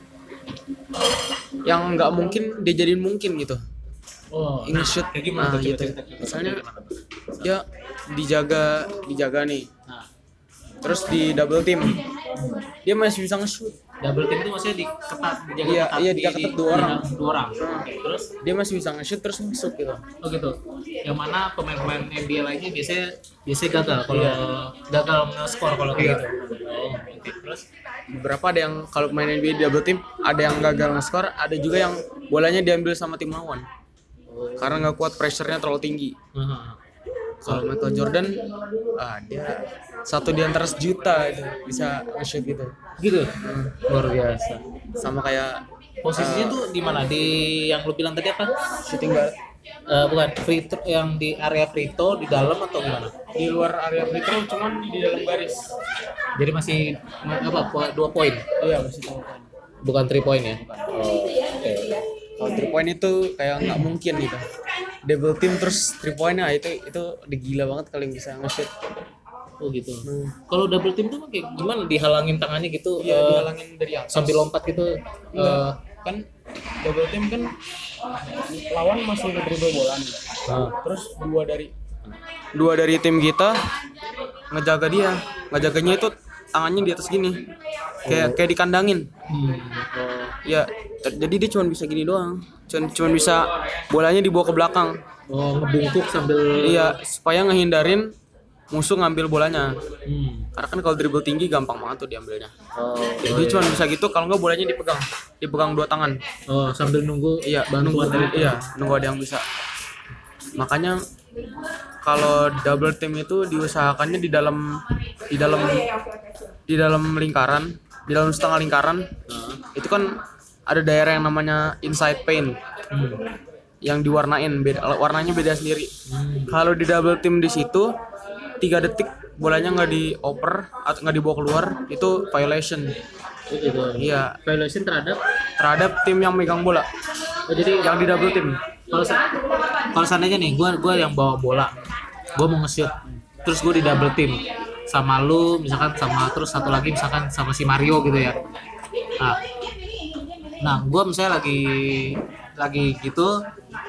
yang nggak mungkin dia jadiin mungkin gitu oh Ini shoot. kayak gimana Nah, tuh gitu. cerita Misalnya- cerita tuh? dia dijaga dijaga nih nah terus di double team dia masih bisa nge-shoot double team itu maksudnya diketat dijaga Iya, ketat iya, di- diketat di- dua orang. di- dua orang. Oke terus? Dia masih bisa nge-shoot terus masuk gitu. Oh gitu. Yang mana pemain-pemain NBA lainnya biasanya biasanya gagal kalau Iya. gagal nge-score kalau kayak gitu. Oh terus? Beberapa ada yang kalau main NBA di double team ada yang gagal nge-score ada juga yang bolanya diambil sama tim lawan. Karena nggak kuat pressure-nya terlalu tinggi. Kalau Michael Jordan ah dia satu di antara sejuta itu bisa nge-shoot gitu. Gitu? Luar biasa. Sama kayak posisinya tuh di mana? Di yang lu bilang tadi apa? Shooting guard. Eh, bukan free throw yang di area free throw di dalam atau gimana? Di luar area free throw cuman di dalam garis. Jadi masih apa dua poin? Iya masih tahu kan bukan three point ya? Oh, oke kalau three point itu kayak nggak mungkin gitu double team terus three point nah itu itu udah gila banget kalau yang bisa nge-shoot oh gitu Hmm. kalau double team tuh kayak gimana dihalangin tangannya gitu Iya, eh, dihalangin dari atas. sambil lompat gitu eh, kan double team kan lawan masih ngedribble bola nih. ah. Terus dua dari dua dari tim kita ngejaga dia. Ngejaganya itu tangannya di atas gini. Kayak kayak dikandangin. Hmm. Ya, jadi dia cuma bisa gini doang. Cuma cuma bisa bolanya dibawa ke belakang. Oh, ngebungkuk sambil iya supaya ngehindarin musuh ngambil bolanya Hmm. karena kan kalau dribble tinggi gampang banget tuh diambilnya Oh, jadi cuma bisa gitu kalau nggak bolanya dipegang dipegang dua tangan oh, sambil nunggu iya bantuan nunggu dari iya nunggu ada yang bisa makanya kalau double team itu diusahakannya di dalam di dalam di dalam lingkaran di dalam setengah lingkaran itu kan ada daerah yang namanya inside paint Hmm. yang diwarnain beda warnanya beda sendiri Hmm. kalau di double team di situ tiga detik bolanya nggak dioper atau nggak dibawa keluar itu violation Oh, gitu. iya Violation terhadap terhadap tim yang megang bola Oh, jadi yang di double team kalau kalau seandainya nih gua gua yang bawa bola. Gua mau nge-shoot. Terus gua di double team. Sama lu misalkan sama terus satu lagi misalkan sama si Mario gitu ya. Nah. Nah gua misalnya lagi lagi gitu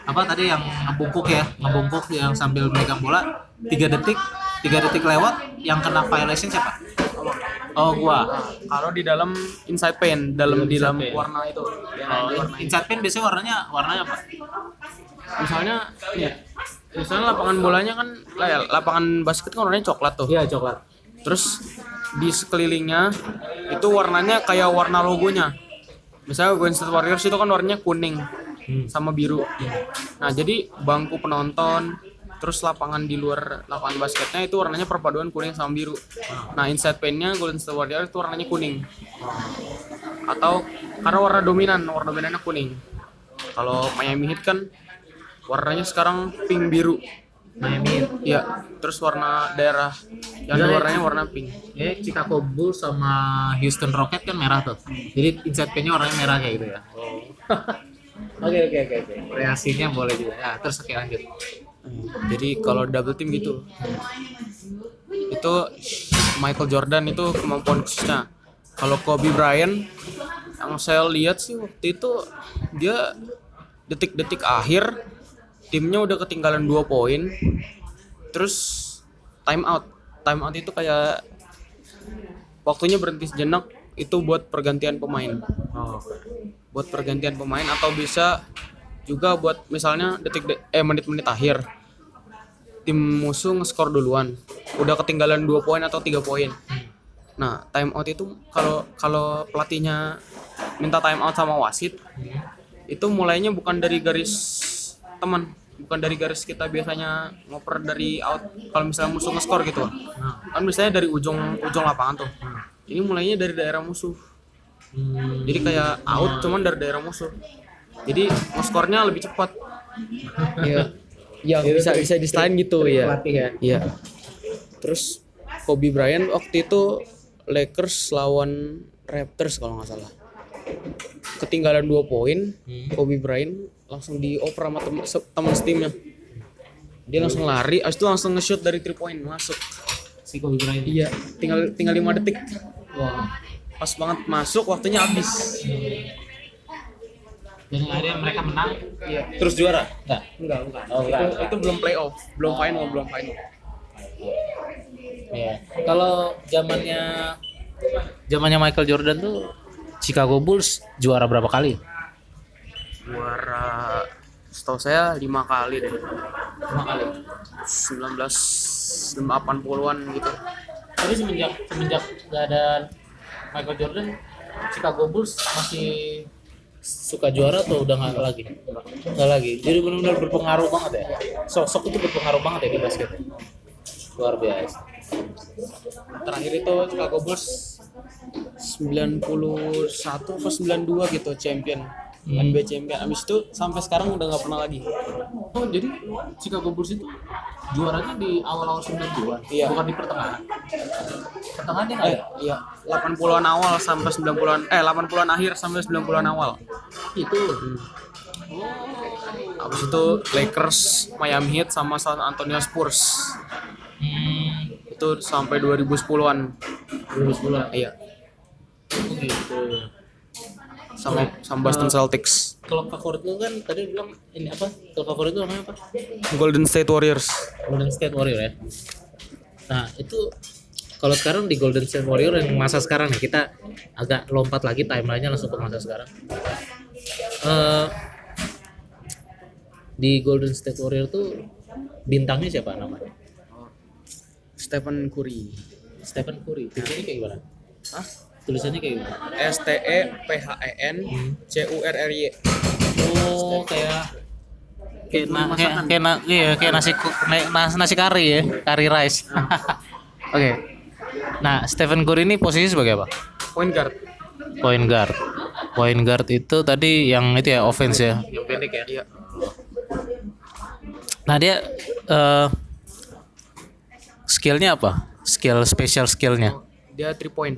apa tadi yang ngebungkuk ya? Ngebungkuk yang sambil megang bola tiga detik tiga detik lewat yang kena violation siapa? Oh gua. Kalau di dalam inside paint dalam di dalam paint. warna itu. Oh, inside paint biasanya warnanya warnanya apa? Misalnya nih misalnya lapangan bolanya kan lah ya, lapangan basket kan warnanya coklat tuh. Iya coklat. Terus di sekelilingnya itu warnanya kayak warna logonya. Misalnya Golden State Warriors itu kan warnanya kuning Hmm. sama biru. Nah jadi bangku penonton terus lapangan di luar lapangan basketnya itu warnanya perpaduan kuning sama biru nah inside paintnya Golden State Warriors itu warnanya kuning atau karena warna dominan warna dominannya kuning kalau Miami Heat kan warnanya sekarang pink biru Miami ya terus warna daerah yang Jadi- warnanya warna pink Ya, Chicago Bulls sama Houston Rocket kan merah tuh. Jadi inside pin-nya warnanya merah kayak gitu ya. (laughs) Oke oke oke oke. Reaksinya boleh juga. Ya, terus oke lanjut. Jadi kalau double team gitu. Itu Michael Jordan itu kemampuan khususnya. Kalau Kobe Bryant yang saya lihat sih waktu itu dia detik-detik akhir timnya udah ketinggalan dua poin. Terus time out. Time out itu kayak waktunya berhenti sejenak itu buat pergantian pemain. Oh. buat pergantian pemain atau bisa juga buat misalnya detik de- eh menit-menit akhir. Tim musuh nge-skor duluan. Udah ketinggalan dua poin atau tiga poin. Nah time out itu kalau kalau pelatihnya minta time out sama wasit itu mulainya bukan dari garis teman bukan dari garis kita biasanya ngoper dari out kalau misalnya musuh nge-skor gitu. Kan misalnya dari ujung ujung lapangan tuh. Ini mulainya dari daerah musuh. Jadi kayak out cuman dari daerah musuh jadi skornya lebih cepat Iya. Ya bisa bisa distain gitu ya. Pelatih ya. Iya. Terus Kobe Bryant waktu itu Lakers lawan Raptors kalau nggak salah. Ketinggalan dua poin, Hmm. Kobe Bryant langsung dioper sama temen steamnya. Dia langsung lari, abis itu langsung nge-shoot dari 3 point masuk. Si Kobe Bryant. Iya, tinggal tinggal 5 detik. Wah. Pas banget masuk, waktunya habis. Dan akhirnya mereka menang. Iya. Terus juara? Enggak. Enggak, enggak. Oh, enggak. Itu, itu belum playoff, belum final, belum final. Iya. Kalau zamannya zamannya Michael Jordan tuh Chicago Bulls juara berapa kali? Juara setahu saya lima kali deh. Lima kali. 19 80-an gitu. Tapi semenjak semenjak gak ada Michael Jordan, Chicago Bulls masih suka juara atau udah nggak lagi? Nggak lagi. Jadi benar-benar berpengaruh banget ya. Sosok itu berpengaruh banget ya di basket. Luar biasa. Terakhir itu Chicago Bulls 91 atau 92 gitu champion. NBA champion. Abis itu sampai sekarang udah nggak pernah lagi. Oh jadi Chicago Bulls itu juaranya di awal-awal 90-an, Iya. bukan di pertengahan. Pertengahannya nggak Eh, ya? iya, 80-an awal sampai 90-an eh 80-an akhir sampai 90-an awal. Itu. Abis itu Lakers, Miami Heat sama San Antonio Spurs. Hmm, Itu sampai 2010-an. 2010. Iya, Oh gitu. Sama sama Boston Celtics. Kalau favorit lu kan tadi bilang ini apa? Kalau favorit lu namanya apa? Golden State Warriors. Golden State Warrior ya. Nah itu kalau sekarang di Golden State Warrior yang masa sekarang nih kita agak lompat lagi timelinenya langsung ke masa sekarang. Eh di Golden State Warrior tuh bintangnya siapa namanya? Stephen Curry Stephen Curry. Tulisannya kayak gimana? Hah? Tulisannya kayak gimana? S T E P H E N C U R R Y Oh, kayak kayak na, kayak, na- iya, kayak nasi nasi, nasi kari ya, kari rice. (laughs) Oke. Nah, Stephen Curry ini posisi sebagai apa? point guard Point guard. Point guard itu tadi yang itu ya offense ya. Yang pendek ya. iya Nah, dia eh skillnya apa? Skill special skillnya. dia three point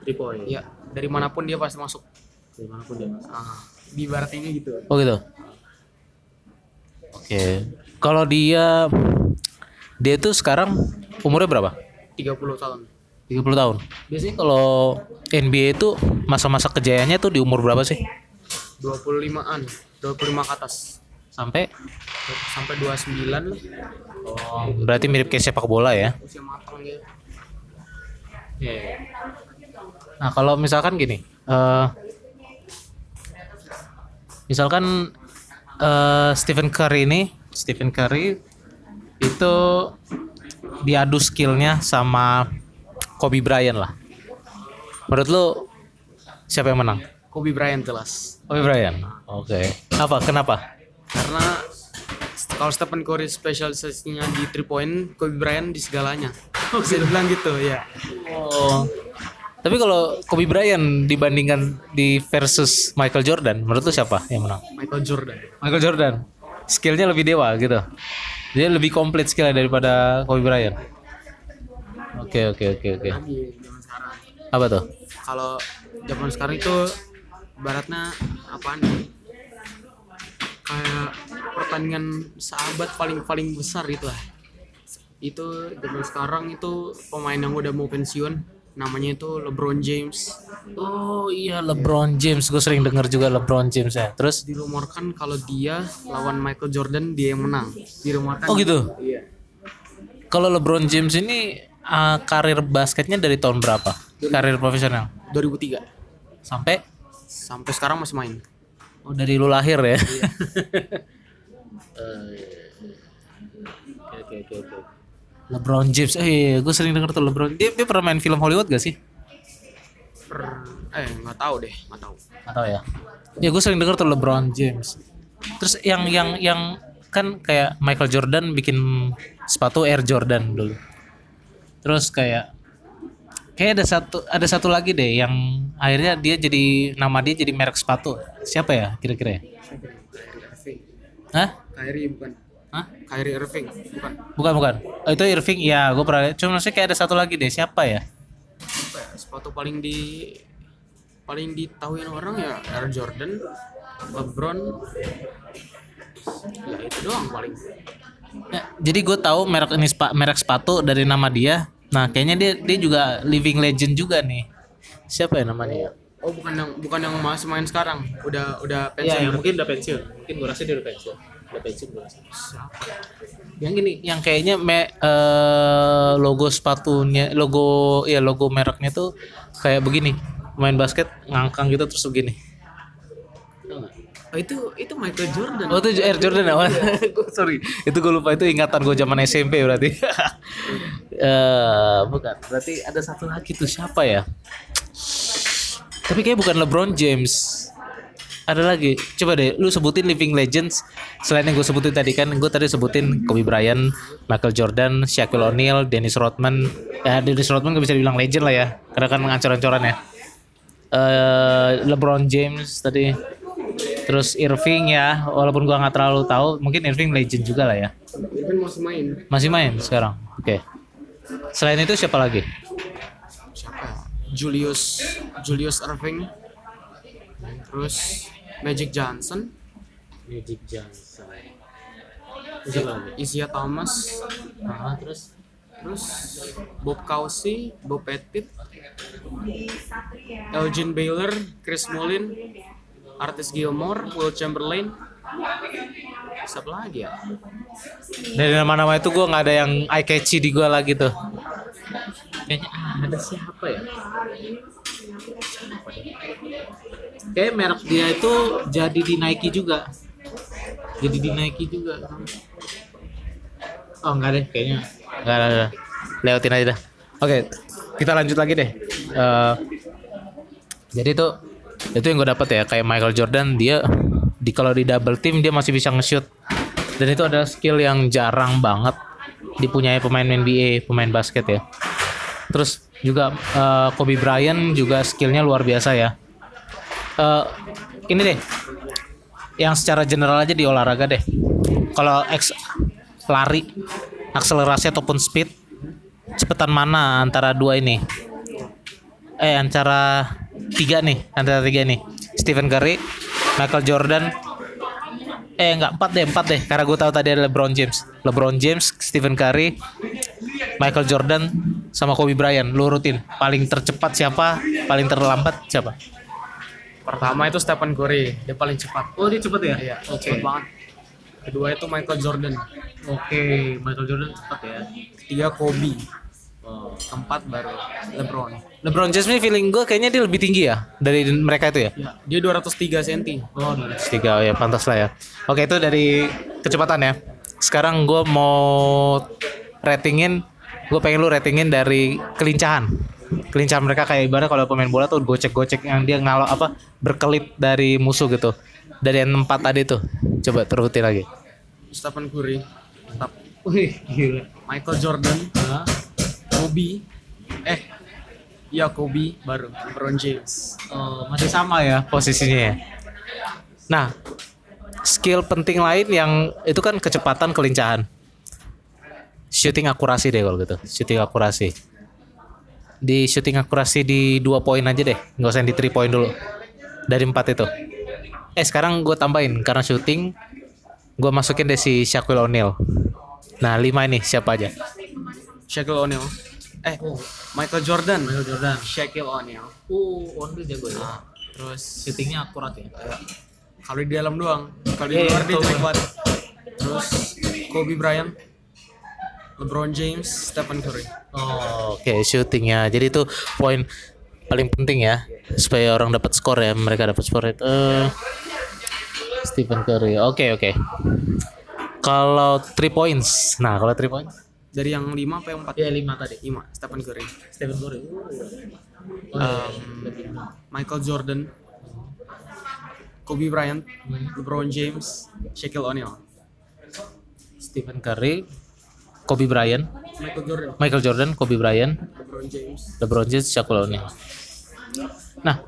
Three point. iya dari mana pun dia pasti masuk Di mana pun dia. ah di barat ini gitu Oh gitu. Oke. Kalau dia dia tuh sekarang umurnya berapa? 30 tahun 30 tahun. Biasanya kalau NBA itu masa-masa kejayaannya tuh di umur berapa sih? 25an 25 ke atas Sampai sampai 29 lah Oh, berarti mirip kayak sepak bola ya. usia matang dia Nah, kalau misalkan gini, eh misalkan eh Stephen Curry ini, Stephen Curry itu diadu skillnya sama Kobe Bryant lah. Menurut lu siapa yang menang? Kobe Bryant jelas Kobe Bryant. Oke. Apa? Kenapa? karena kalau Stephen Curry spesialisasinya di three point Kobe Bryant di segalanya bisa dibilang gitu ya Oh. Tapi kalau Kobe Bryant dibandingkan di versus Michael Jordan, menurut lu siapa yang menang? Michael Jordan Michael Jordan. Skillnya lebih dewa gitu. Dia lebih komplit skillnya daripada Kobe Bryant. Oke oke oke oke. lagi zaman sekarang Apa tuh? kalau zaman sekarang itu baratnya apaan ya? kayak pertandingan sahabat paling paling besar itu lah itu zaman sekarang itu pemain yang udah mau pensiun namanya itu LeBron James Oh iya LeBron James. Gue sering denger juga LeBron James ya. Terus dirumorkan kalau dia lawan Michael Jordan dia yang menang dirumorkan oh gitu. iya Kalau LeBron James ini uh, karir basketnya dari tahun berapa? Karir profesional 2003 sampai sampai sekarang masih main oh dari lu lahir ya. (laughs) Oke oke oke. LeBron James, eh gue sering denger tuh LeBron. Dia, dia pernah main film Hollywood gak sih? Per, eh nggak tahu deh nggak tahu. Atau ya. Ya gue sering denger tuh LeBron James. Terus yang yang yang kan kayak Michael Jordan bikin sepatu Air Jordan dulu. Terus kayak kayak ada satu ada satu lagi deh yang akhirnya dia jadi nama dia jadi merek sepatu. Siapa ya kira-kira ya? Hah? Kyrie bukan Hah? Kyrie Irving bukan bukan bukan oh, itu Irving ya gue pernah lihat. cuma maksudnya kayak ada satu lagi deh siapa ya apa ya sepatu paling di paling ditahuin orang ya Air Jordan LeBron ya itu doang paling Ya, jadi gue tahu merek ini sepa- merek sepatu dari nama dia. Nah, kayaknya dia dia juga living legend juga nih. Siapa ya namanya? oh bukan yang bukan yang masih main sekarang udah udah Ya, pensiun yang mungkin udah pensiun. Mungkin gue rasa dia udah pensiun. Udah pensiun gue rasa. Yang gini, yang kayaknya me, eh, logo sepatunya, logo ya logo mereknya tuh kayak begini. Main basket ngangkang gitu terus begini. Oh itu itu Michael Jordan Oh itu Air Jordan ya? (laughs) Gua- sorry, itu gue lupa itu ingatan gue zaman SMP berarti. (laughs) Eh bukan, berarti ada satu lagi tuh siapa ya? Tapi kayak bukan LeBron James. Ada lagi, coba deh, lu sebutin living legends selain yang gue sebutin tadi kan, gue tadi sebutin Kobe Bryant, Michael Jordan, Shaquille O'Neal, Dennis Rodman. Ya Dennis Rodman gak bisa dibilang legend lah ya, karena kan ngancor-ancoran ya. Eh LeBron James tadi, terus Irving ya, walaupun gua nggak terlalu tahu, mungkin Irving legend juga lah ya. Irving masih main Masih main sekarang. Oke. Selain itu siapa lagi? siapa? Julius Julius Irving terus Magic Johnson. Magic Johnson. Isaiah Thomas. Nah, terus? Terus Bob Cousy Bob Pettit Elgin Baylor Chris Mullin Artis Gilmore Will Chamberlain. Siapa lagi ya? Dari nama-nama itu gua nggak ada yang eye catchy di gua lagi tuh. Kayaknya ah, ada siapa ya? Kayak merek dia itu jadi di Nike juga. jadi dinaiki juga oh enggak deh kayaknya enggak ada ada. lewatin aja dah oke kita lanjut lagi deh Eh, jadi tuh itu yang gue dapet ya kayak Michael Jordan dia di kalau di double team dia masih bisa nge-shoot dan itu adalah skill yang jarang banget dipunyai pemain NBA pemain basket ya. Terus juga eh, Kobe Bryant juga skillnya luar biasa ya. Eh, ini deh yang secara general aja di olahraga deh. Kalau X lari akselerasi ataupun speed cepetan mana antara dua ini? Eh antara tiga nih antara tiga nih Stephen Curry Michael Jordan. Eh enggak empat deh empat deh. Karena gue tahu tadi ada LeBron James LeBron James Stephen Curry Michael Jordan sama Kobe Bryant lu rutin paling tercepat siapa paling terlambat siapa Pertama itu Stephen Curry, dia paling cepat. oh dia cepet ya Iya, cepat banget. Kedua itu Michael Jordan. oke Michael Jordan cepat ya Ketiga Kobe. oh. Keempat baru LeBron. LeBron James ini feeling gue kayaknya dia lebih tinggi ya dari mereka itu ya Ya, dia 203 cm. Oh, tiga oh ya pantas lah ya. Oke itu dari kecepatan ya. Sekarang gue mau ratingin, gue pengen lu ratingin dari kelincahan. Kelincahan mereka kayak ibarat kalau pemain bola tuh gocek-gocek yang dia ngalo apa berkelit dari musuh gitu. Dari yang empat tadi tuh. Coba terutin lagi. Stephen Curry. Tetap. Wih gila. Michael Jordan. Kobe. Eh. Ya Kobe baru LeBron James. Oh, masih sama ya posisinya ya. Nah, skill penting lain yang itu kan kecepatan kelincahan. Shooting akurasi deh kalau gitu. Shooting akurasi. Di shooting akurasi di dua poin aja deh, nggak usah yang di three point dulu. Dari empat itu. Eh sekarang gue tambahin karena shooting, gue masukin deh si Shaquille O'Neal. Nah lima ini siapa aja? Shaquille O'Neal. Eh, Michael Jordan. Michael Jordan. Shaquille O'Neal. Oh, O'Neal jago ya. Nah, terus Shootingnya akurat ya. ya, kalau di dalam doang. Kalau di Iya, luar dia jelek banget. Terus Kobe Bryant, LeBron James, Stephen Curry. Oh, oke shootingnya. Jadi itu poin paling penting ya supaya orang dapat skor ya. Mereka dapat skor itu. Eh, Stephen Curry. Oke oke. Kalau three points, nah kalau three points, Dari yang 5 apa yang 4? ya lima tadi. 5, Stephen Curry. Stephen Curry. Um, Michael Jordan, Kobe Bryant, LeBron James, Shaquille O'Neal. Stephen Curry, Kobe Bryant, Michael Jordan, Michael Jordan, Kobe Bryant, LeBron James. LeBron James, Shaquille O'Neal. Nah,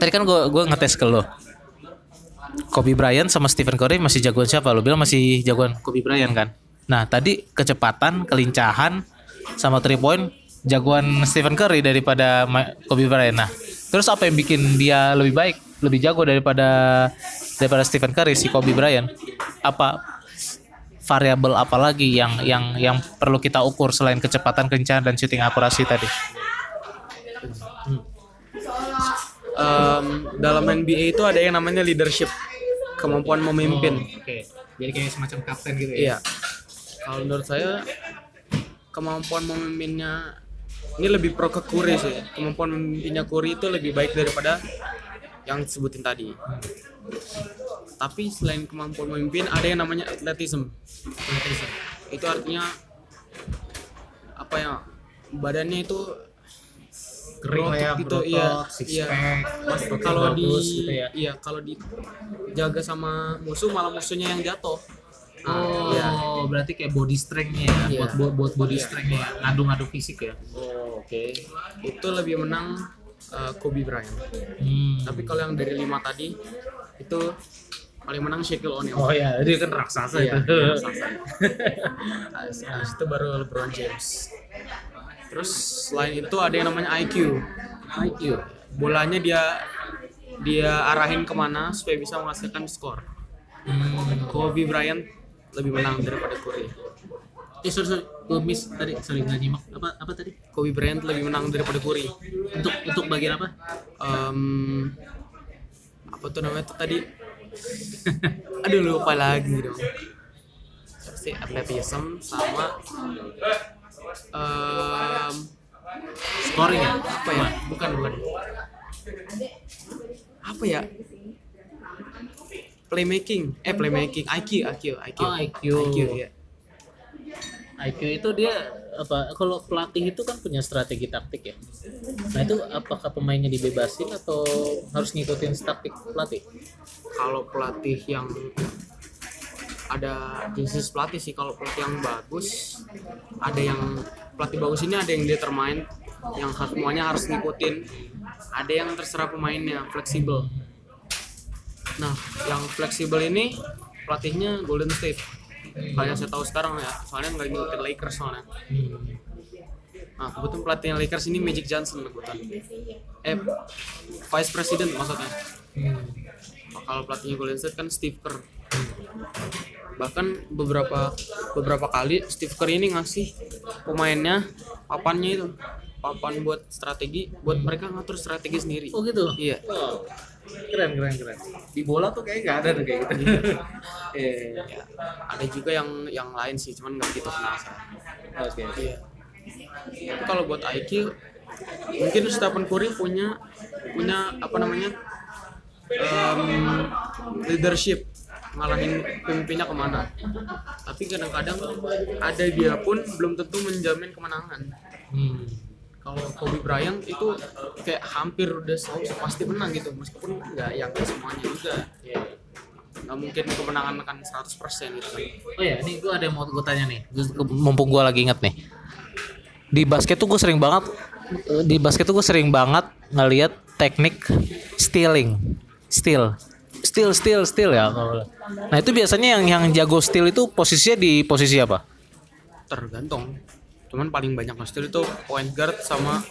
tadi kan gue gua ngetes ke lo. Kobe Bryant sama Stephen Curry masih jagoan siapa? Lo bilang masih jagoan Kobe Bryant kan? Nah, tadi kecepatan, kelincahan, sama three point jagoan Stephen Curry daripada Kobe Bryant. Nah, terus apa yang bikin dia lebih baik, lebih jago daripada daripada Stephen Curry si Kobe Bryant? Apa variabel apa lagi yang yang yang perlu kita ukur selain kecepatan, kelincahan dan shooting akurasi tadi? Um, dalam NBA itu ada yang namanya leadership, kemampuan memimpin. Oke. Jadi kayak semacam kapten gitu Iya. Kalau menurut saya kemampuan memimpinnya ini lebih pro ke Curry sih. Kemampuan memimpinnya Curry itu lebih baik daripada yang disebutin tadi. Tapi selain kemampuan memimpin ada yang namanya atletism. Itu artinya apa ya? Badannya itu Kering ya, gitu, berotot, iya, six iya. Mas, kalau di gitu ya. iya kalau dijaga sama musuh malah musuhnya yang jatuh. Oh, iya. berarti kayak body strength-nya ya, Iya. buat buat body strength-nya, ya. ngadu-ngadu fisik ya. Oh, oke. itu lebih menang uh, Kobe Bryant. Hmm. Tapi kalau yang dari lima tadi itu paling menang Shaquille O'Neal. Oh ya, dia kan raksasa Iya, itu. iya, (laughs) raksasa. Habis itu baru LeBron James. Terus selain itu ada yang namanya IQ. IQ. Bolanya dia dia arahin ke mana supaya bisa menghasilkan skor. Hmm. Kobe Bryant lebih menang daripada Curry. Eh, sorry, sorry. Gue miss tadi, sorry nggak nyimak. Apa apa tadi? Kobe Bryant lebih menang daripada Curry. Untuk untuk bagian apa? Em, apa tuh namanya tuh tadi? Aduh lupa lagi dong. Si atletism sama em, Scoring ya? apa ya? Bukan bukan. Apa ya? playmaking eh playmaking IQ IQ IQ Oh, IQ. IQ ya IQ itu dia apa kalau pelatih itu kan punya strategi taktik ya. Nah itu apakah pemainnya dibebasin atau harus ngikutin taktik pelatih? kalau pelatih yang ada jenis pelatih sih kalau pelatih yang bagus ada yang pelatih bagus ini ada yang dia termain yang semuanya harus ngikutin ada yang terserah pemainnya fleksibel nah yang fleksibel ini pelatihnya Golden State kalau yang saya tahu sekarang ya. Soalnya nggak ngikutin Lakers soalnya. Nah kebetulan pelatihnya Lakers ini Magic Johnson kebetulan. Eh Vice President maksudnya. Kalau pelatihnya Golden State kan Steve Kerr. Bahkan beberapa beberapa kali Steve Kerr ini ngasih pemainnya papannya itu. Papan buat strategi buat mereka ngatur strategi sendiri. Oh gitu. iya. Wow. Keren keren keren. Di bola tuh kayak nggak ada tuh kayak gitu. Iya. (laughs) Ya, ada juga yang yang lain sih cuman nggak gitu kenal Oke. iya tapi kalau buat IQ mungkin Stephen Curry punya punya apa namanya em, leadership ngalahin pemimpinnya ke mana tapi kadang-kadang ada dia pun belum tentu menjamin kemenangan Hmm. Kalau Kobe Bryant itu kayak hampir udah selalu pasti menang gitu meskipun nggak yang semuanya juga Iya. nggak mungkin kemenangan akan 100% gitu Oh ya, ini gue ada yang mau gue tanya nih. Mumpung gue lagi inget nih. Di basket tuh gue sering banget, di basket tuh gue sering banget ngeliat teknik stealing, steal, steal, steal, steal ya. Nah itu biasanya yang yang jago steal itu posisinya di posisi apa? tergantung cuman paling banyak nge-steal itu point guard sama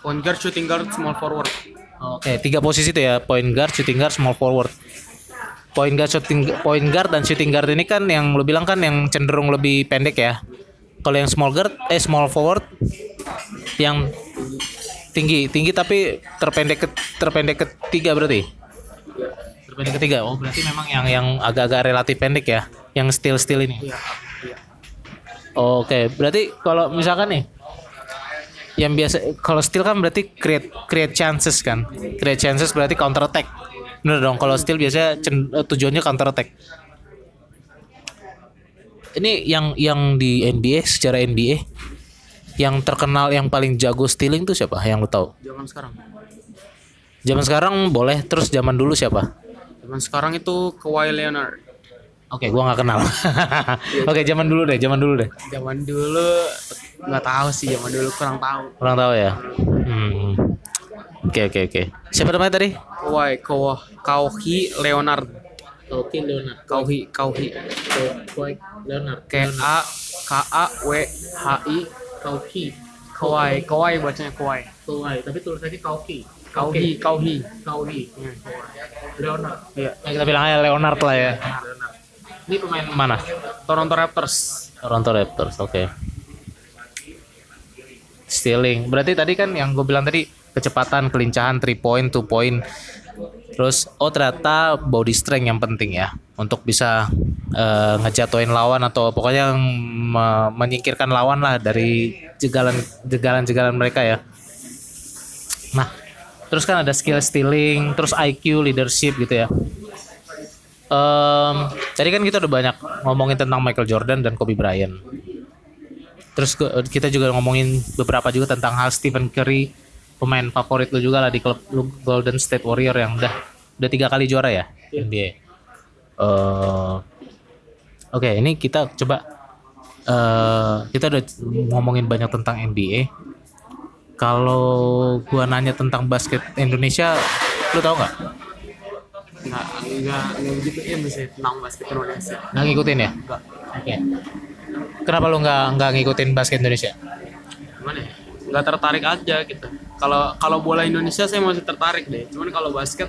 point guard shooting guard small forward Oke, tiga posisi tuh ya, point guard, shooting guard, small forward. Point guard, shooting point guard dan shooting guard ini kan yang lu bilang kan yang cenderung lebih pendek ya. Kalau yang small guard, eh small forward yang tinggi, tinggi tapi terpendek ke terpendek ketiga berarti. Terpendek ketiga. Oh, berarti memang yang yang agak-agak relatif pendek ya, yang steal steal ini. iya Oke, berarti kalau misalkan nih yang biasa kalau steal kan berarti create create chances kan. Create chances berarti counter attack. Bener dong, kalau steal biasanya eh, tujuannya counter attack. Ini yang yang di NBA secara NBA yang terkenal yang paling jago stealing tuh siapa? Yang lu tahu? zaman sekarang Zaman sekarang boleh, terus zaman dulu siapa? zaman sekarang itu Kawhi Leonard Oke, gua nggak kenal. (laughs) Oke, zaman dulu deh, zaman dulu deh. zaman dulu nggak tahu sih zaman dulu kurang tahu Kurang tahu ya. Hmm. Oke, oke, oke. Siapa namanya tadi? Kawhi Kawhi Leonard Oke, Leonard. Kawhi Kawhi Kawhi Leonard. K A K A W H I Kawhi. Kawhi Kawhi bacanya Kawhi Kawhi, tapi tulisannya Kawhi. Kawhi Kawhi Kawhi. Leonard. iya Nah, kita bilang aja Leonard lah ya. Ini pemain mana? Toronto Raptors Toronto Raptors. Oke. Stealing. Berarti tadi kan yang gue bilang tadi kecepatan, kelincahan, three point, two point. Terus oh ternyata body strength yang penting ya untuk bisa eh, ngejatuhin lawan atau pokoknya me- menyingkirkan lawan lah dari jegalan jegalan jegalan mereka ya. Nah, terus kan ada skill stealing, terus IQ, leadership gitu ya. Em, tadi kan kita udah banyak ngomongin tentang Michael Jordan dan Kobe Bryant. Terus kita juga ngomongin beberapa juga tentang hal Stephen Curry, pemain favorit lu juga lah di klub lu Golden State Warrior yang udah udah tiga kali juara ya NBA. Eh, Oke, ini kita coba eh kita udah ngomongin banyak tentang NBA. Kalau gua nanya tentang basket Indonesia, lu tau nggak? nggak nggak nggak begitu in sih tentang basket Indonesia Nggak ngikutin ya? nggak Oke. Kenapa lu nggak nggak ngikutin basket Indonesia? gimana ya nggak tertarik aja gitu kalau kalau bola Indonesia saya masih tertarik deh cuman kalau basket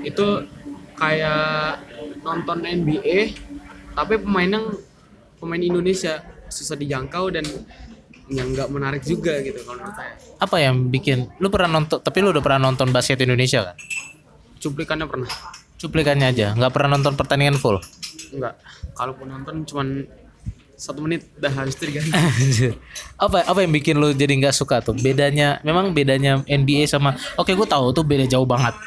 itu kayak nonton NBA tapi pemainnya pemain Indonesia susah dijangkau dan yang nggak menarik juga gitu kalau menurut saya Apa yang bikin lu pernah nonton? Tapi lu udah pernah nonton basket Indonesia kan? cuplikannya pernah Cuplikannya aja, nggak pernah nonton pertandingan full. nggak. Kalaupun nonton cuman satu menit dah habis itu diganti. (laughs) Apa apa yang bikin lu jadi nggak suka tuh? Bedanya, memang bedanya NBA sama Oke, gue tahu tuh beda jauh banget.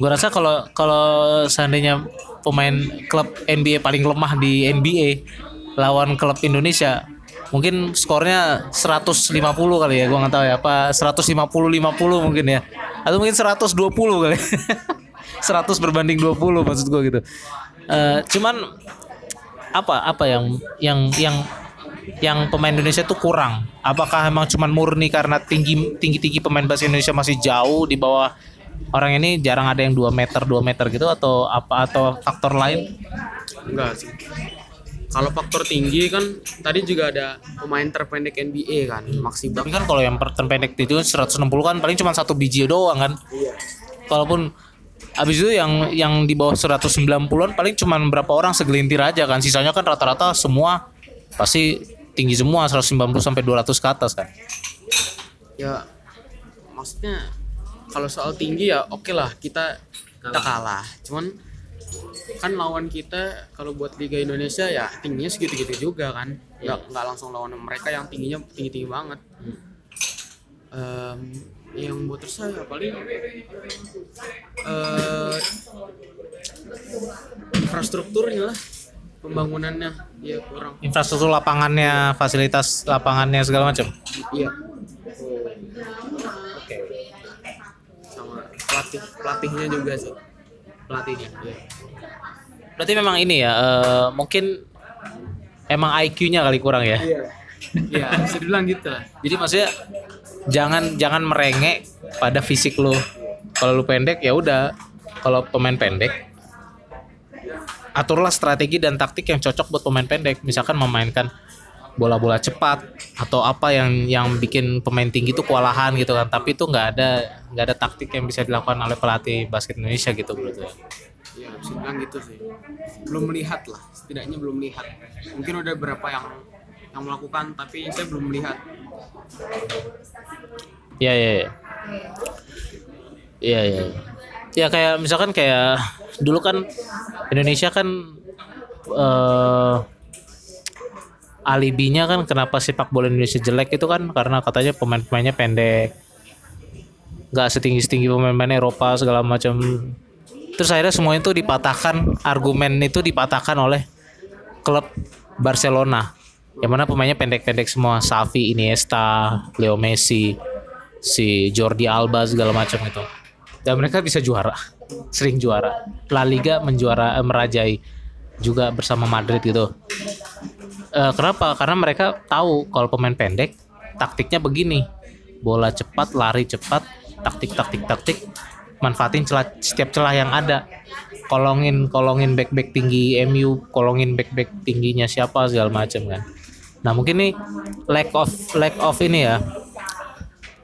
Gue rasa kalau kalau seandainya pemain klub NBA paling lemah di NBA lawan klub Indonesia mungkin skornya 150 kali ya gue nggak tahu ya. Apa 150 50 mungkin ya. Atau mungkin 120 kali (laughs) 100 berbanding 20 maksud gue gitu. Eh, cuman apa apa yang yang yang yang pemain Indonesia tuh kurang? Apakah emang cuman murni karena tinggi tinggi tinggi pemain basket Indonesia masih jauh di bawah orang ini jarang ada yang 2 meter 2 meter gitu atau apa atau faktor lain? Enggak sih. Kalau faktor tinggi kan tadi juga ada pemain terpendek NBA kan, Maxi Tapi kan kalau yang terpendek itu 160 kan paling cuma satu biji doang kan. Kalaupun abis itu yang yang di bawah 190-an paling cuma berapa orang segelintir aja kan. Sisanya kan rata-rata semua pasti tinggi semua 190 sampai 200 ke atas kan. ya maksudnya kalau soal tinggi ya oke lah kita kita kalah. cuman kan lawan kita kalau buat Liga Indonesia ya tingginya segitu-gitu juga kan. Nggak nggak langsung lawan mereka yang tingginya tinggi-tinggi banget. Em, yang buat resah ya paling eh, infrastrukturnya lah pembangunannya ya kurang Infrastruktur lapangannya, fasilitas lapangannya segala macam. iya sama pelatih pelatihnya juga sih pelatihnya iya. Berarti memang ini ya eh, mungkin emang IQ-nya kali kurang ya. iya iya bisa dibilang gitu lah Jadi maksudnya jangan jangan merengek pada fisik lu. Kalau lu pendek ya udah. Kalau pemain pendek aturlah strategi dan taktik yang cocok buat pemain pendek. Misalkan memainkan bola-bola cepat atau apa yang yang bikin pemain tinggi itu kewalahan gitu kan. Tapi itu nggak ada nggak ada taktik yang bisa dilakukan oleh pelatih basket Indonesia gitu gue. Iya bisa bilang gitu sih belum melihat lah setidaknya belum melihat mungkin udah berapa yang yang melakukan tapi saya belum melihat Iya iya iya. Iya iya. Ya kayak misalkan kayak dulu kan Indonesia kan eh alibinya kan kenapa sepak bola Indonesia jelek itu kan karena katanya pemain-pemainnya pendek. nggak setinggi-setinggi pemain-pemain Eropa segala macam. Terus akhirnya semua itu dipatahkan, argumen itu dipatahkan oleh klub Barcelona. Yang mana pemainnya pendek-pendek semua, Xavi, Iniesta, Leo Messi, si Jordi Alba segala macam itu. Dan mereka bisa juara, sering juara. La Liga menjuara eh, merajai juga bersama Madrid gitu. Eh, kenapa? Karena mereka tahu kalau pemain pendek taktiknya begini. Bola cepat, lari cepat, taktik-taktik taktik manfaatin celah, setiap celah yang ada. Kolongin kolongin back back tinggi MU, kolongin back back tingginya siapa segala macam kan. Nah, mungkin nih lack of lack of ini ya.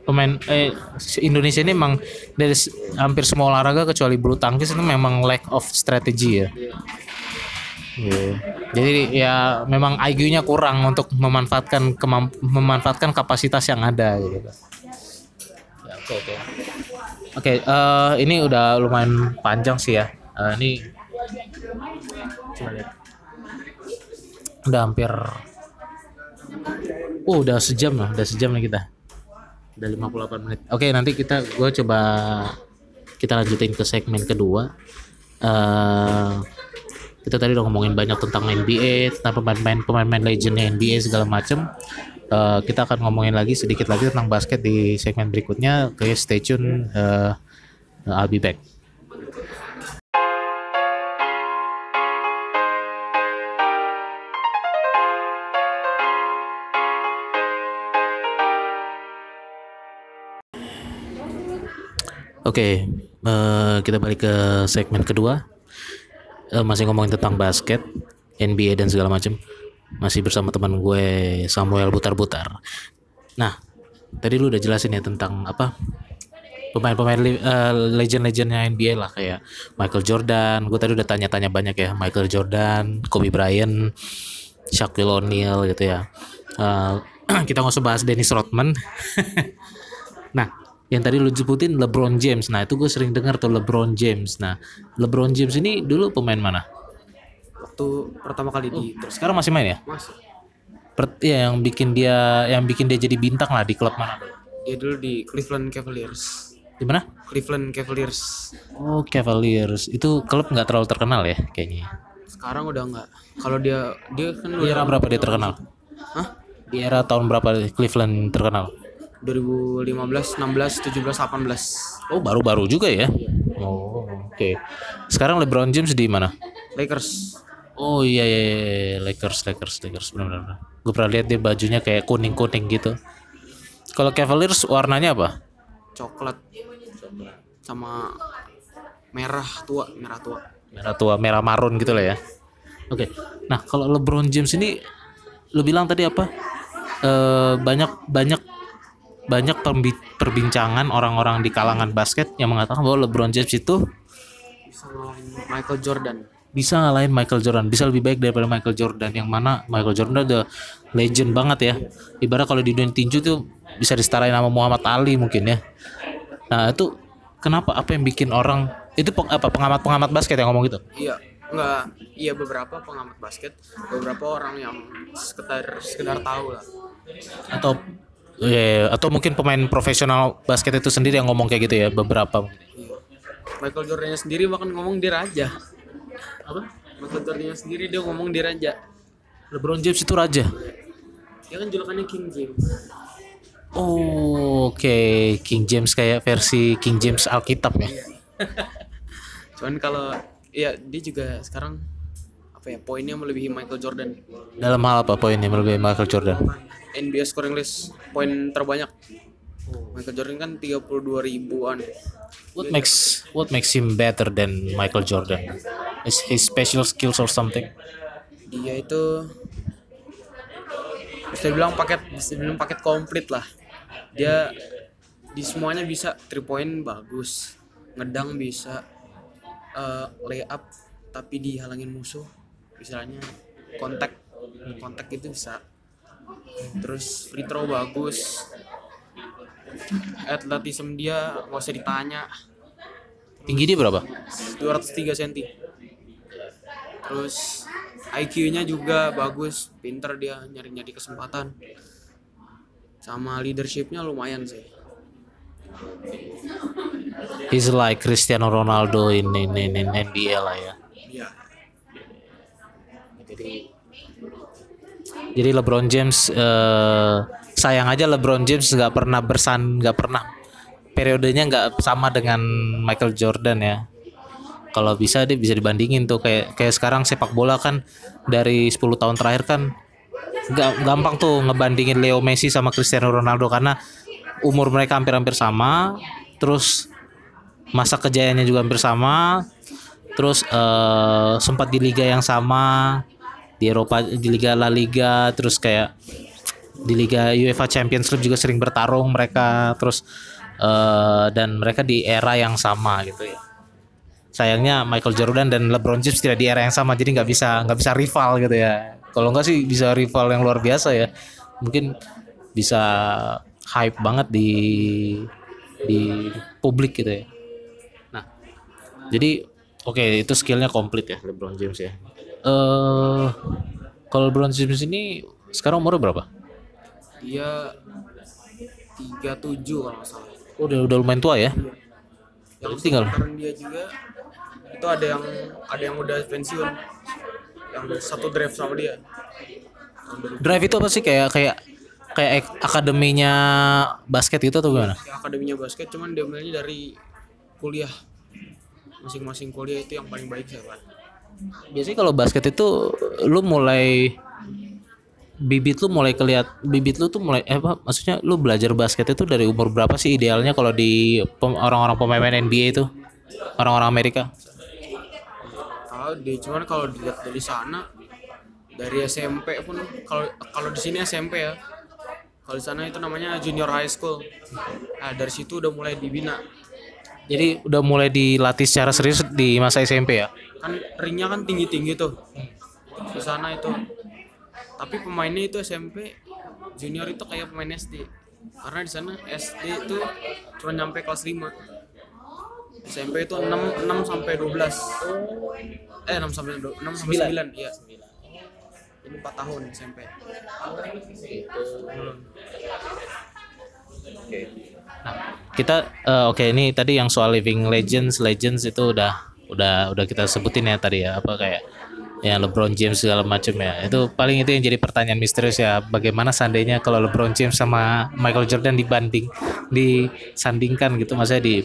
Pemain eh, Indonesia ini memang dari hampir semua olahraga kecuali bulu tangkis itu memang lack of strategy ya. Iya. Jadi ya memang IQ-nya kurang untuk memanfaatkan kemamp- memanfaatkan kapasitas yang ada gitu. Ya, oke oke. Oke, eh, ini udah lumayan panjang sih ya. Eh, ini. Udah hampir Uh, udah sejam lah, udah sejam nih kita. Udah 58 menit. Oke, nanti kita gue coba kita lanjutin ke segmen kedua. eh kita tadi udah ngomongin banyak tentang NBA, tentang pemain-pemain pemain-pemain legendnya NBA segala macem. Eh, kita akan ngomongin lagi sedikit lagi tentang basket di segmen berikutnya. Oke, stay tune. eh, I'll be back. Oke, eh, kita balik ke segmen kedua. Eh, masih ngomongin tentang basket, NBA dan segala macam. Masih bersama teman gue Samuel Butar-Butar. Nah, tadi lu udah jelasin ya tentang apa pemain-pemain eh, legend-legendnya NBA lah kayak Michael Jordan. Gue tadi udah tanya-tanya banyak ya Michael Jordan, Kobe Bryant, Shaquille O'Neal gitu ya. Eh, (clears throat) kita nggak usah bahas Dennis Rodman. (laughs) Nah, yang tadi lu sebutin LeBron James. Nah, itu gue sering dengar tuh LeBron James. Nah, LeBron James ini dulu pemain mana? waktu pertama kali di terus Sekarang masih main ya? masuk Per- ya, yang bikin dia yang bikin dia jadi bintang lah di klub mana? dia dulu di Cleveland Cavaliers Di mana? Cleveland Cavaliers Oh, Cavaliers. Itu klub nggak terlalu terkenal ya kayaknya. sekarang udah nggak kalau dia dia kan Di era berapa dia terkenal? Hah? Di era tahun berapa Cleveland terkenal? 2015 16 17 18 Oh, baru-baru juga ya. Oh, oke. Sekarang LeBron James di mana? Lakers Oh iya, iya, iya, iya. Lakers, Lakers, Lakers, benar-benar. Gue pernah lihat dia bajunya kayak kuning-kuning gitu. Kalau Cavaliers warnanya apa? coklat sama merah tua merah tua Merah tua, merah marun gitu lah ya. Oke. Nah, kalau LeBron James ini lu bilang tadi apa? Eh banyak banyak banyak perbi- perbincangan orang-orang di kalangan basket yang mengatakan bahwa LeBron James itu bisa ngalahin Michael Jordan bisa ngalahin Michael Jordan, bisa lebih baik daripada Michael Jordan yang mana Michael Jordan udah legend banget ya. Ibarat kalau di dunia tinju tuh bisa disetarain sama Muhammad Ali mungkin ya. Nah, itu kenapa apa yang bikin orang itu peng- apa pengamat-pengamat basket yang ngomong gitu? iya nggak iya beberapa pengamat basket beberapa orang yang sekedar sekedar tahu lah Atau eh, atau mungkin pemain profesional basket itu sendiri yang ngomong kayak gitu ya beberapa. iya. Michael Jordannya sendiri bahkan ngomong dia raja apa Michael Jordannya sendiri dia ngomong dia raja LeBron James itu raja. dia kan julukannya King James Oh, oke King James kayak versi King James Alkitab ya. (laughs) cuman kalau ya dia juga sekarang apa ya poinnya melebihi Michael Jordan Dalam hal apa poinnya melebihi Michael Jordan? NBA scoring list poin terbanyak Michael Jordan kan 32 ribuan What makes what makes him better than Michael Jordan? Is his special skills or something? dia itu bisa dibilang paket bisa dibilang paket komplit lah dia di semuanya bisa three point bagus ngedang bisa eh, layup tapi dihalangin musuh misalnya kontak kontak itu bisa. Terus free throw bagus. Atletisme dia nggak usah ditanya. Tinggi dia berapa? 203 cm terus IQ-nya juga bagus. Pinter dia nyari-nyari kesempatan. Sama leadershipnya lumayan sih. He's like Cristiano Ronaldo in in, in, in NBA lah ya. Iya Jadi LeBron James eh, sayang aja LeBron James nggak pernah bersan nggak pernah. Periodenya nggak sama dengan Michael Jordan ya. Kalau bisa dia bisa dibandingin tuh. Kayak kayak sekarang sepak bola kan dari 10 tahun terakhir kan gampang tuh ngebandingin Leo Messi sama Cristiano Ronaldo karena umur mereka hampir-hampir sama, terus masa kejayaannya juga hampir sama, terus eh, sempat di liga yang sama di Eropa di Liga La Liga terus kayak di Liga UEFA Champions League juga sering bertarung mereka terus eh, dan mereka di era yang sama gitu ya. Sayangnya Michael Jordan dan LeBron James tidak di era yang sama jadi nggak bisa nggak bisa rival gitu ya. Kalau nggak sih bisa rival yang luar biasa ya. Mungkin bisa hype banget di di publik gitu ya. Nah jadi oke itu skillnya komplit ya LeBron James ya eh kalau LeBron James ini sekarang umurnya berapa? Dia 37 kalau nggak salah. Oh, udah udah lumayan tua ya? Yang Berarti tinggal. sekarang dia juga itu ada yang ada yang udah pensiun. Yang satu draft sama dia. Tahun 2000. drive itu apa sih? Kayak kayak kayak akademinya basket itu atau gimana? Ya, akademinya basket cuman dia ambilnya dari kuliah. Masing-masing kuliah itu yang paling baik siapa biasanya kalau basket itu lu mulai bibit lu mulai keliat bibit lu tuh mulai eh apa maksudnya lu belajar basket itu dari umur berapa sih idealnya kalau di pem- orang-orang pemain NBA itu? Orang-orang Amerika? Tahu deh cuman kalau dilihat dari sana dari SMP pun kalau kalau di sini SMP ya. Kalau di sana itu namanya junior high school. Nah dari situ udah mulai dibina. Jadi udah mulai dilatih secara serius di masa SMP ya kan ringnya kan tinggi tinggi tuh. Di sana itu. Tapi pemainnya itu SMP junior itu kayak pemain SD karena di sana SD itu cuma nyampe kelas 5 SMP itu 6 6 sampai 12 eh 6 sampai 6 sampai 9 iya. Ini 4 tahun SMP Hmm. nah kita eh, oke ini tadi yang soal living legends legends itu udah udah udah kita sebutin ya tadi ya apa kayak ya LeBron James segala macam ya. Itu paling itu yang jadi pertanyaan misterius ya bagaimana seandainya kalau LeBron James sama Michael Jordan dibanding disandingkan gitu. Maksudnya di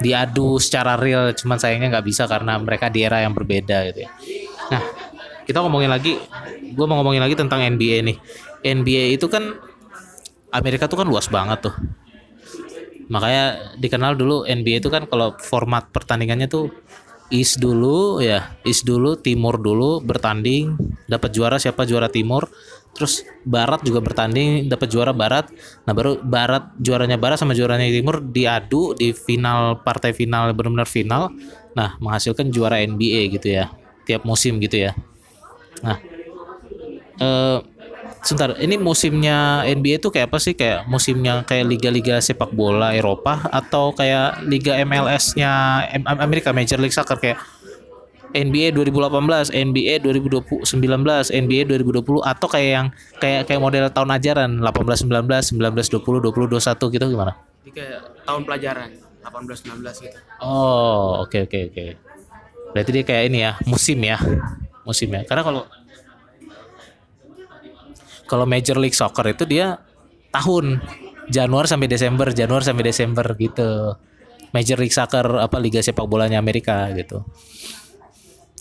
diadu secara real cuman sayangnya nggak bisa karena mereka di era yang berbeda gitu ya. Nah kita ngomongin lagi gue mau ngomongin lagi tentang NBA nih. NBA itu kan Amerika tuh kan luas banget tuh. Makanya dikenal dulu NBA itu kan kalau format pertandingannya tuh East dulu ya East dulu Timur dulu bertanding dapat juara siapa? Juara Timur. Terus Barat juga bertanding dapat juara Barat. Nah baru Barat juaranya Barat sama juaranya Timur diadu di final partai final benar-benar final. Nah menghasilkan juara NBA gitu ya tiap musim gitu ya. Nah eh sebentar ini musimnya NBA itu kayak apa sih kayak musimnya kayak liga-liga sepak bola Eropa atau kayak liga MLS-nya Am- Amerika Major League Soccer kayak NBA 2018, NBA 2019, NBA 2020 atau kayak yang kayak kayak model tahun ajaran 18 19, 19 20, 20 21 gitu gimana? Jadi kayak tahun pelajaran 18 19 gitu. Oh, oke oke oke. Berarti dia kayak ini ya, musim ya. Musim ya. Karena kalau kalau Major League Soccer itu dia tahun Januari sampai Desember, Januari sampai Desember gitu. Major League Soccer apa liga sepak bolanya Amerika gitu.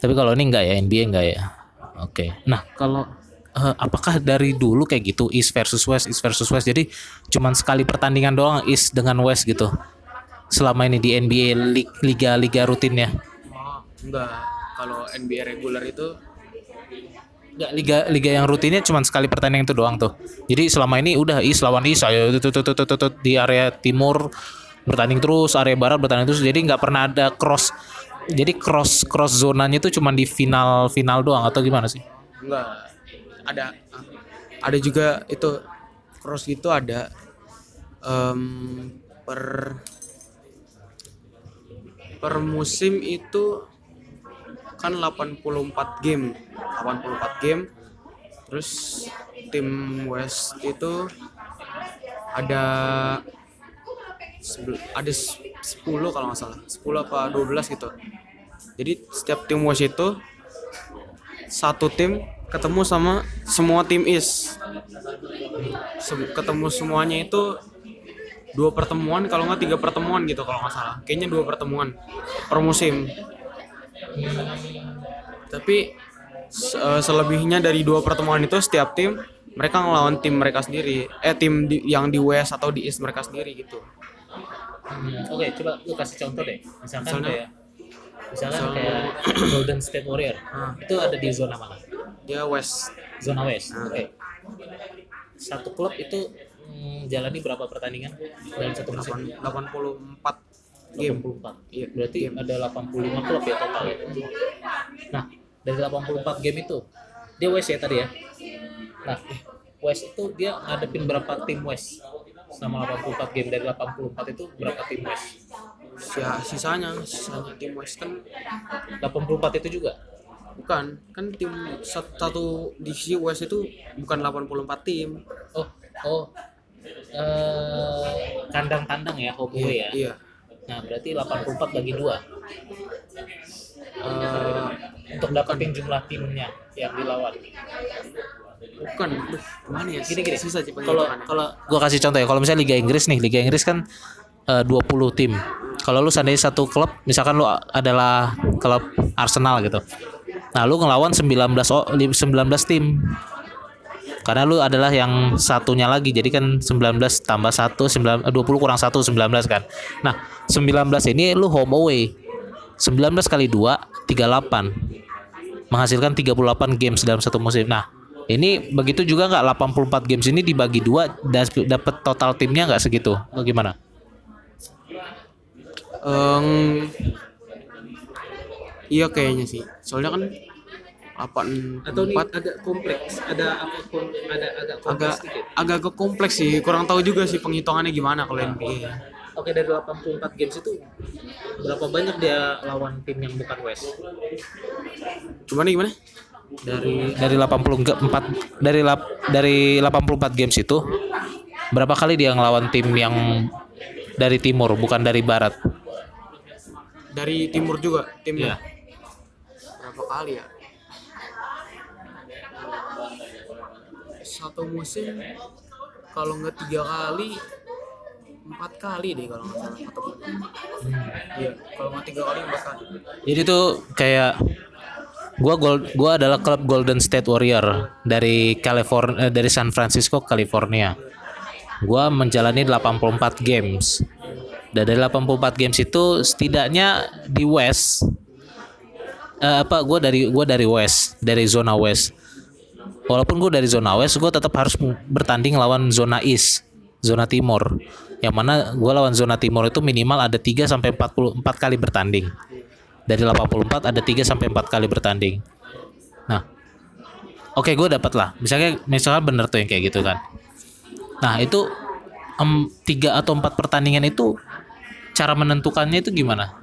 Tapi kalau ini enggak ya, NBA enggak ya. Oke. Nah, kalau eh, apakah dari dulu kayak gitu East versus West, East versus West. Jadi cuman sekali pertandingan doang East dengan West gitu. Selama ini di NBA lig- liga-liga rutinnya. Oh, enggak. Kalau NBA reguler itu Enggak liga liga yang rutinnya cuman sekali pertandingan itu doang tuh. Jadi selama ini udah East lawan East ayo tut, tut, tut, tut, di area timur bertanding terus, area barat bertanding terus. Jadi nggak pernah ada cross. Jadi cross cross zonanya itu cuman di final final doang atau gimana sih? enggak ada ada juga itu cross itu ada em, per per musim itu kan 84 game. 84 game. Terus tim West itu ada ada s- 10 kalau nggak salah. 10 apa 12 gitu. Jadi setiap tim West itu satu tim ketemu sama semua tim East. Ketemu semuanya itu dua pertemuan kalau nggak tiga pertemuan gitu kalau nggak salah. Kayaknya dua pertemuan per musim tapi se- eh, selebihnya dari dua pertemuan itu setiap tim mereka ngelawan tim mereka sendiri eh tim di- yang di West atau di East mereka sendiri gitu Oke, coba lu kasih contoh deh. Misalkan Misalnya- kayak misalkan Misalnya- kayak (clears throat) Golden State Warrior. Ah. Itu ada di zona mana? dia West Zona West. Ah. Oke. Satu klub itu mm, jalani berapa pertandingan dalam satu musim? 8, 84 game 84. Iya, Berarti game. ada 85 klub ya total. ya? Nah, dari 84 game itu dia West ya tadi ya. Nah, West itu dia ngadepin berapa tim West? Selama 84 game dari 84 itu berapa tim West? ya sisanya sisanya tim West kan 84 itu juga. bukan kan tim sat- satu divisi West itu bukan 84 tim Oh, oh. Eh, kandang-kandang ya, home away ya. iya Nah, berarti 84 bagi 2 Eh, untuk dapetin jumlah timnya yang dilawan. bukan gimana ya Gini gini. susah sih Kalau kalau gua kasih contoh ya, kalau misalnya Liga Inggris nih, Liga Inggris kan eh, 20 tim. Kalau lu seandainya satu klub, misalkan lu adalah klub Arsenal gitu. Nah, lu ngelawan 19 o- li- 19 tim. Karena lu adalah yang satunya lagi. Jadi kan 19 tambah 1 9 eh, 20 kurang 1 19 kan. Nah, 19 ini lu home away. 19 kali 2 38 menghasilkan 38 games dalam satu musim. Nah, ini begitu juga nggak? 84 games ini dibagi dua dan dapat total timnya nggak segitu? Bagaimana? Em, iya kayaknya sih. Soalnya kan 84 agak kompleks, ada apa ada agak agak agak agak kompleks sih. Kurang tahu juga sih penghitungannya gimana kalau NBA Oke dari 84 games itu berapa banyak dia lawan tim yang bukan West? gimana gimana Dari dari 84 dari lap, dari 84 games itu berapa kali dia ngelawan tim yang dari timur bukan dari barat Dari timur juga timnya. Iya. Berapa kali ya? Satu musim kalau nggak tiga kali empat kali deh kalau nggak salah ketemu. Iya, kalau nggak tiga kali empat kali. Jadi tuh kayak gua gol gua adalah klub Golden State Warrior dari California dari San Francisco California. Gua menjalani 84 games. Dan dari 84 games itu setidaknya di West eh, apa gua dari gua dari West, dari zona West. Walaupun gue dari zona West, gue tetap harus bertanding lawan zona East, zona Timur. Yang mana gue lawan zona Timur itu minimal ada 3 sampai 44 kali bertanding dari 84 ada 3 sampai 4 kali bertanding. Nah, oke gue dapat lah. Misalnya misalnya bener tuh yang kayak gitu kan. Nah itu em, tiga atau empat pertandingan itu cara menentukannya itu gimana?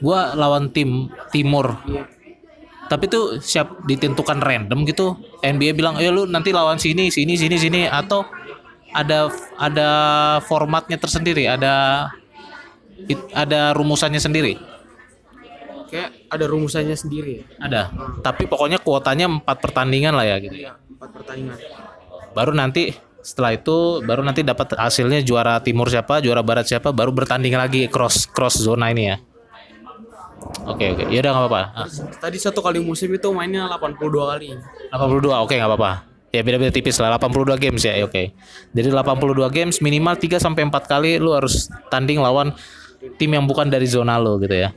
Gua lawan tim Timur, tapi tuh siap ditentukan random gitu. NBA bilang, "Eh lu nanti lawan sini, sini, sini, sini," atau ada ada formatnya tersendiri, ada it- ada rumusannya sendiri. Kayak ada rumusannya sendiri ya. Ada. Tapi pokoknya kuotanya empat pertandingan lah ya gitu. Iya, empat pertandingan. Baru nanti setelah itu baru nanti dapat hasilnya juara timur siapa, juara barat siapa, baru bertanding lagi cross cross zona ini ya. Oke oke. Ya udah nggak apa-apa. Ah, Tadi satu kali musim itu mainnya 82 kali. 82 oke nggak apa-apa. Ya beda-beda tipis lah 82 games ya. ya, Oke. Jadi 82 games minimal 3 sampai 4 kali lu harus tanding lawan tim yang bukan dari zona lo gitu ya.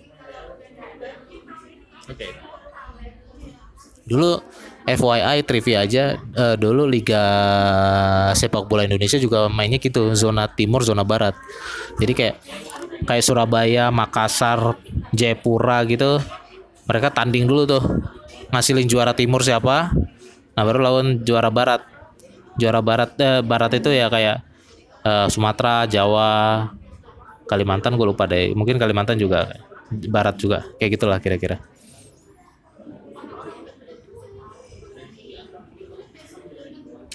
Oke. Dulu FYI trivia aja eh, dulu Liga Sepak Bola Indonesia juga mainnya gitu zona timur zona barat. Jadi kayak kayak Surabaya, Makassar, Jayapura gitu mereka tanding dulu tuh ngasilin juara timur siapa nah baru lawan juara barat. Juara barat eh, barat itu ya kayak eh, Sumatera Jawa Kalimantan gue lupa deh. Mungkin Kalimantan juga barat juga. Kayak gitulah kira-kira.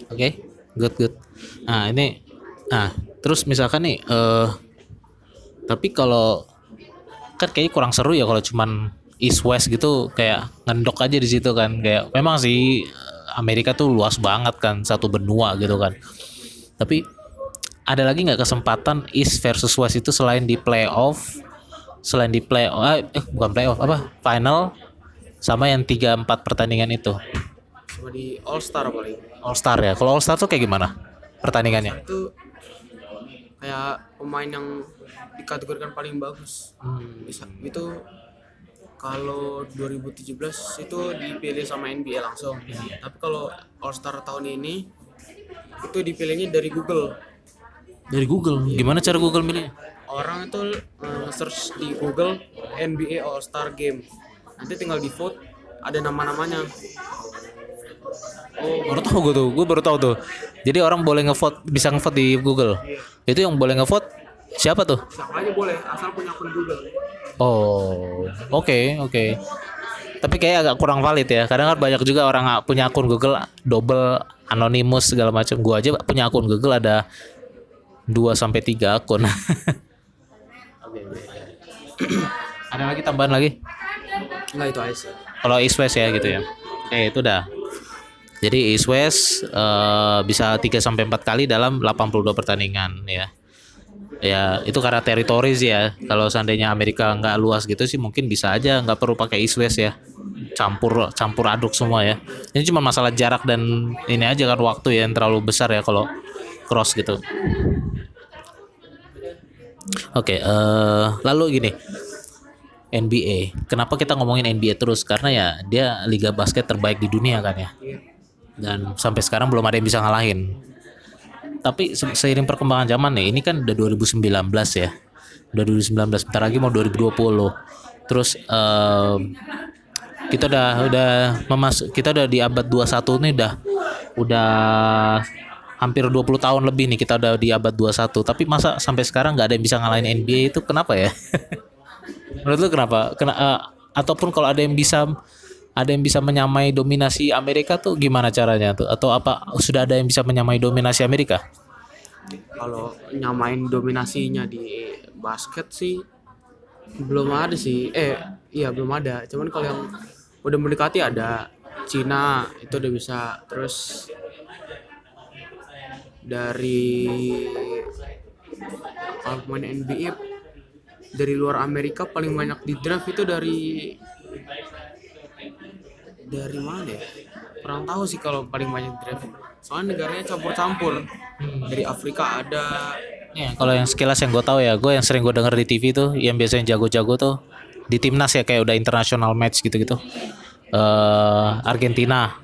Oke good good. Nah ini nah terus misalkan nih eh tapi kalau kan kayaknya kurang seru ya kalau cuman east west gitu kayak ngendok aja di situ kan. Kayak memang sih Amerika tuh luas banget kan satu benua gitu kan. Tapi ada lagi nggak kesempatan east versus west itu selain di playoff selain di playoff eh eh, bukan playoff apa final sama yang tiga empat pertandingan itu? Sama di All Star paling. all star ya? Kalau all star tuh kayak gimana pertandingannya? Itu kayak pemain yang dikategorikan paling bagus. Bisa itu kalau 2017 itu dipilih sama NBA langsung. Tapi kalau All Star tahun ini itu dipilihnya dari Google. dari Google gimana cara Google milihnya Orang itu eh, search di Google NBA All Star Game. Nanti tinggal di vote ada nama-namanya. Oh, baru tahu gue tuh, gue baru tahu tuh. Jadi orang boleh ngevote, bisa ngevote di Google. Itu yang boleh ngevote siapa tuh? Siapa aja boleh asal punya akun Google. Oh, oke oke. Tapi kayak agak kurang valid ya. Kadang kan banyak juga orang punya akun Google double anonymous segala macam. Gua aja punya akun Google ada 2 sampai 3 akun. (laughs) ada lagi tambahan lagi? Enggak itu aja sih. Kalau East West ya gitu ya. Oke, itu dah. Jadi East West eh, bisa 3 sampai 4 kali dalam 82 pertandingan ya. Ya, itu karena teritori ya. Kalau seandainya Amerika nggak luas gitu sih mungkin bisa aja nggak perlu pakai East West ya. Campur campur aduk semua ya. Ini cuma masalah jarak dan ini aja kan waktu ya yang terlalu besar ya kalau cross gitu. Oke, eh lalu gini. NBA. Kenapa kita ngomongin NBA terus? Karena ya dia liga basket terbaik di dunia kan ya. Dan sampai sekarang belum ada yang bisa ngalahin. Tapi se- seiring perkembangan zaman nih, ini kan udah 2019 ya. Udah 2019, bentar lagi mau 2020. Terus em, kita udah udah memasuk kita udah di abad 21 nih udah udah hampir 20 tahun lebih nih kita udah di abad 21 tapi masa sampai sekarang nggak ada yang bisa ngalahin NBA itu kenapa ya (laughs) menurut lu kenapa Kena, eh, ataupun kalau ada yang bisa ada yang bisa menyamai dominasi Amerika tuh gimana caranya tuh? Atau apa sudah ada yang bisa menyamai dominasi Amerika? Kalau nyamain dominasinya di basket sih belum ada sih. Eh iya belum ada. Cuman kalau yang udah mendekati ada Cina itu udah bisa. Terus dari kalau pemain NBA dari luar Amerika paling banyak di draft itu dari dari mana ya kurang tahu sih kalau paling banyak draft soalnya negaranya campur-campur dari Afrika ada Ya, kalau yang sekilas yang gue tahu ya, gue yang sering gue denger di TV tuh, yang biasanya jago-jago tuh di timnas ya kayak udah international match gitu-gitu. eh Argentina,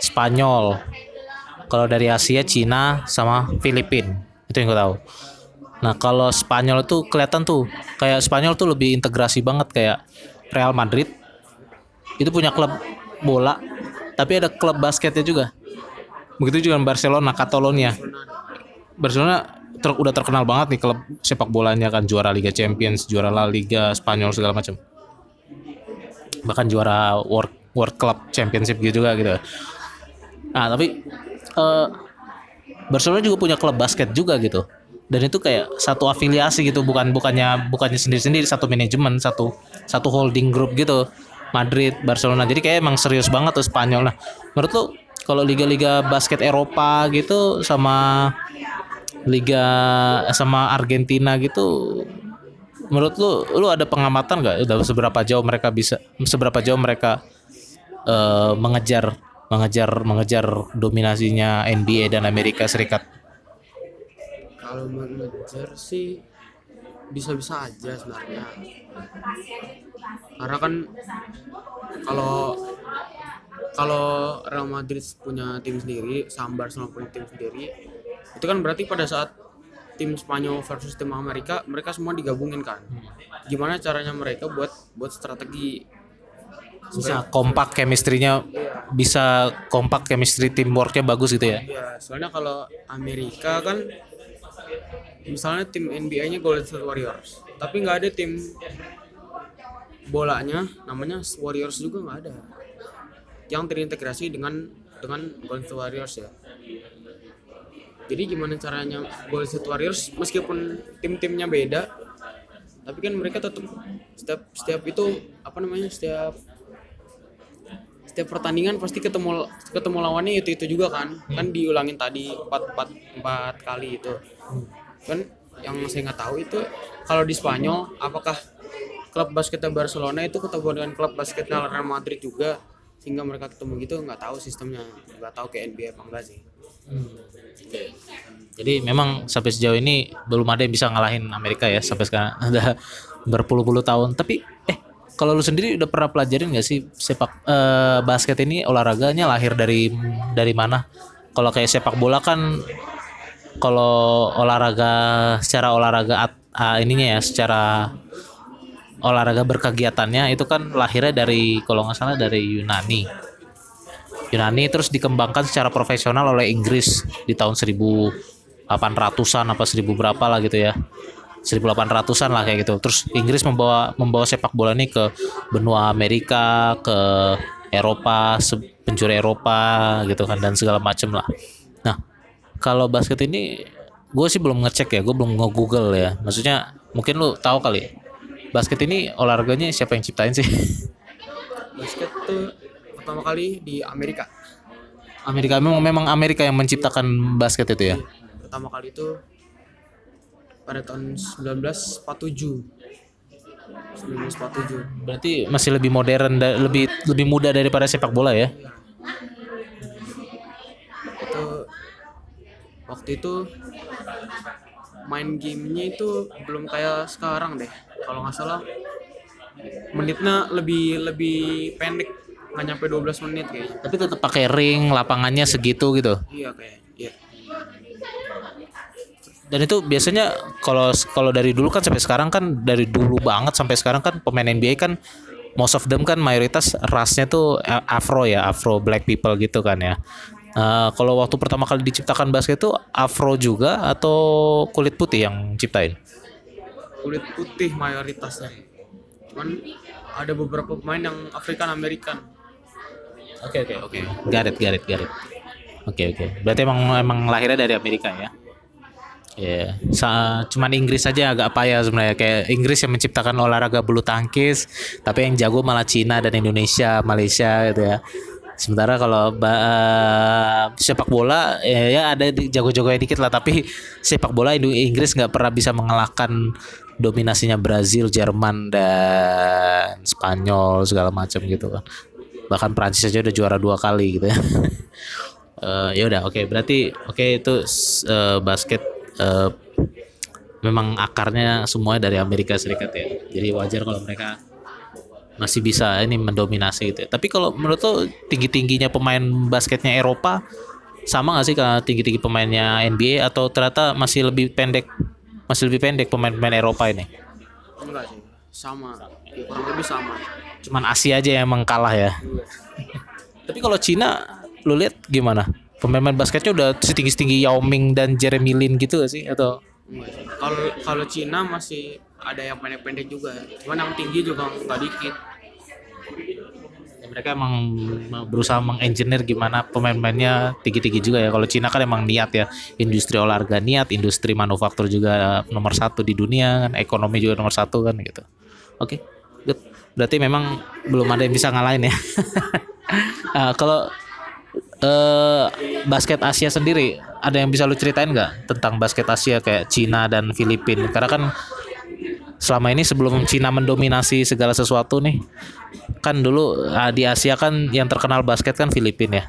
Spanyol. Kalau dari Asia, Cina sama Filipina. Itu yang gue tahu. Nah, kalau Spanyol tuh kelihatan tuh kayak Spanyol tuh lebih integrasi banget kayak Real Madrid. Itu punya klub bola, tapi ada klub basketnya juga. Begitu juga Barcelona, Catalonia. Barcelona ter- udah terkenal banget nih klub sepak bolanya kan juara Liga Champions, juara La Liga Spanyol segala macam. Bahkan juara World World Club Championship gitu juga gitu. Nah, tapi eh, Barcelona juga punya klub basket juga gitu. Dan itu kayak satu afiliasi gitu, bukan bukannya bukannya sendiri-sendiri satu manajemen, satu satu holding group gitu. Madrid, Barcelona. Jadi kayak emang serius banget tuh Spanyol. Nah, menurut lu kalau liga-liga basket Eropa gitu sama liga sama Argentina gitu menurut lu lu ada pengamatan nggak udah seberapa jauh mereka bisa seberapa jauh mereka eh, mengejar mengejar mengejar dominasinya NBA dan Amerika Serikat kalau mengejar sih bisa-bisa aja sebenarnya. Karena kan kalau kalau Real Madrid punya tim sendiri sama Barcelona punya tim sendiri itu kan berarti pada saat tim Spanyol versus tim Amerika mereka semua digabungin kan. Gimana caranya mereka buat buat strategi? Bisa kompak chemistry-nya bisa kompak chemistry teamworknya bagus gitu ya? Ya soalnya kalau Amerika kan misalnya tim NBA-nya Golden State Warriors tapi nggak ada tim bolanya namanya Warriors juga nggak ada yang terintegrasi dengan dengan Golden State Warriors ya. Jadi gimana caranya Golden State Warriors meskipun tim-timnya beda tapi kan mereka tetap setiap setiap itu apa namanya setiap setiap pertandingan pasti ketemu ketemu lawannya itu itu juga kan. Kan diulangin tadi empat empat empat kali itu kan yang saya nggak tahu itu kalau di Spanyol apakah klub basketnya Barcelona itu ketemu dengan klub basketnya Real Madrid juga sehingga mereka ketemu gitu nggak tahu sistemnya nggak tahu kayak NBA apa enggak sih Jadi memang sampai sejauh ini belum ada yang bisa ngalahin Amerika ya sampai sekarang (laughs) ada berpuluh-puluh tahun. Tapi eh kalau lu sendiri udah pernah pelajarin nggak sih sepak eh, basket ini olahraganya lahir dari dari mana? Kalau kayak sepak bola kan kalau olahraga secara olahraga at- ah, ininya ya secara olahraga berkegiatannya itu kan lahirnya dari kalau nggak salah dari Yunani. Yunani terus dikembangkan secara profesional oleh Inggris di tahun 1800-an apa 1000 berapa lah gitu ya. 1800-an lah kayak gitu. Terus Inggris membawa membawa sepak bola ini ke benua Amerika, ke Eropa, penjuru Eropa gitu kan dan segala macem lah. Nah, kalau basket ini gue sih belum ngecek ya, gue belum nge-google ya. Maksudnya mungkin lu tahu kali. Basket ini olahraganya siapa yang ciptain sih? (laughs) basket tuh pertama kali di Amerika Amerika memang memang Amerika yang menciptakan basket itu ya. pertama kali itu pada tahun 1947 1947 Berarti masih lebih modern lebih lebih muda daripada sepak bola ya. Waktu itu main gamenya itu belum kayak sekarang deh kalau nggak salah menitnya lebih lebih pendek nggak nyampe 12 menit kayaknya Tapi tetap pakai ring, lapangannya segitu gitu. iya kayak iya Dan itu biasanya kalau kalau dari dulu kan sampai sekarang kan dari dulu banget sampai sekarang kan pemain NBA kan most of them kan mayoritas rasnya tuh afro ya, afro black people gitu kan ya. Eh, kalau waktu pertama kali diciptakan basket itu afro juga atau kulit putih yang ciptain? kulit putih mayoritasnya cuman ada beberapa pemain yang Afrikan Amerikan Oke oke oke. It, got it. Oke oke. Berarti emang emang lahirnya dari Amerika ya? Ya, sa- cuman Inggris saja agak payah sebenarnya. Kayak Inggris yang menciptakan olahraga bulu tangkis, tapi yang jago malah Cina dan Indonesia, Malaysia gitu ya. Sementara kalau ba- sepak bola ya, ya ada jago-jagonya dikit lah, tapi sepak bola Inggris nggak pernah bisa mengalahkan dominasinya Brazil, Jerman dan Spanyol segala macam gitu kan. Bahkan Prancis aja udah juara dua kali gitu ya. (laughs) Eh, ya udah oke berarti oke itu s- eh, basket eh, memang akarnya semuanya dari Amerika Serikat ya jadi wajar kalau mereka masih bisa ini mendominasi gitu ya. tapi kalau menurut lo tinggi tingginya pemain basketnya Eropa sama nggak sih kalau tinggi tinggi pemainnya NBA atau ternyata masih lebih pendek masih lebih pendek pemain-pemain Eropa ini? Enggak sih sama. Ya, kurang lebih sama. Cuman Asia aja yang emang kalah ya. Tapi kalau Cina lu lihat gimana? Pemain basketnya udah setinggi tinggi Yao Ming dan Jeremy Lin gitu gak sih atau? Kalau kalau Cina masih ada yang pendek-pendek juga. Cuman yang tinggi juga nggak dikit mereka emang berusaha mengengineer gimana pemain-pemainnya tinggi-tinggi juga ya. Kalau Cina kan emang niat ya. Industri olahraga niat industri manufaktur juga nomor satu di dunia kan ekonomi juga nomor satu kan gitu. Oke good. Berarti memang belum ada yang bisa ngalahin ya. Ah, (laughs) kalau eh basket Asia sendiri ada yang bisa lu ceritain nggak tentang basket Asia kayak Cina dan Filipina? Karena kan selama ini sebelum Cina mendominasi segala sesuatu nih kan dulu ah, di Asia kan yang terkenal basket kan Filipina ya.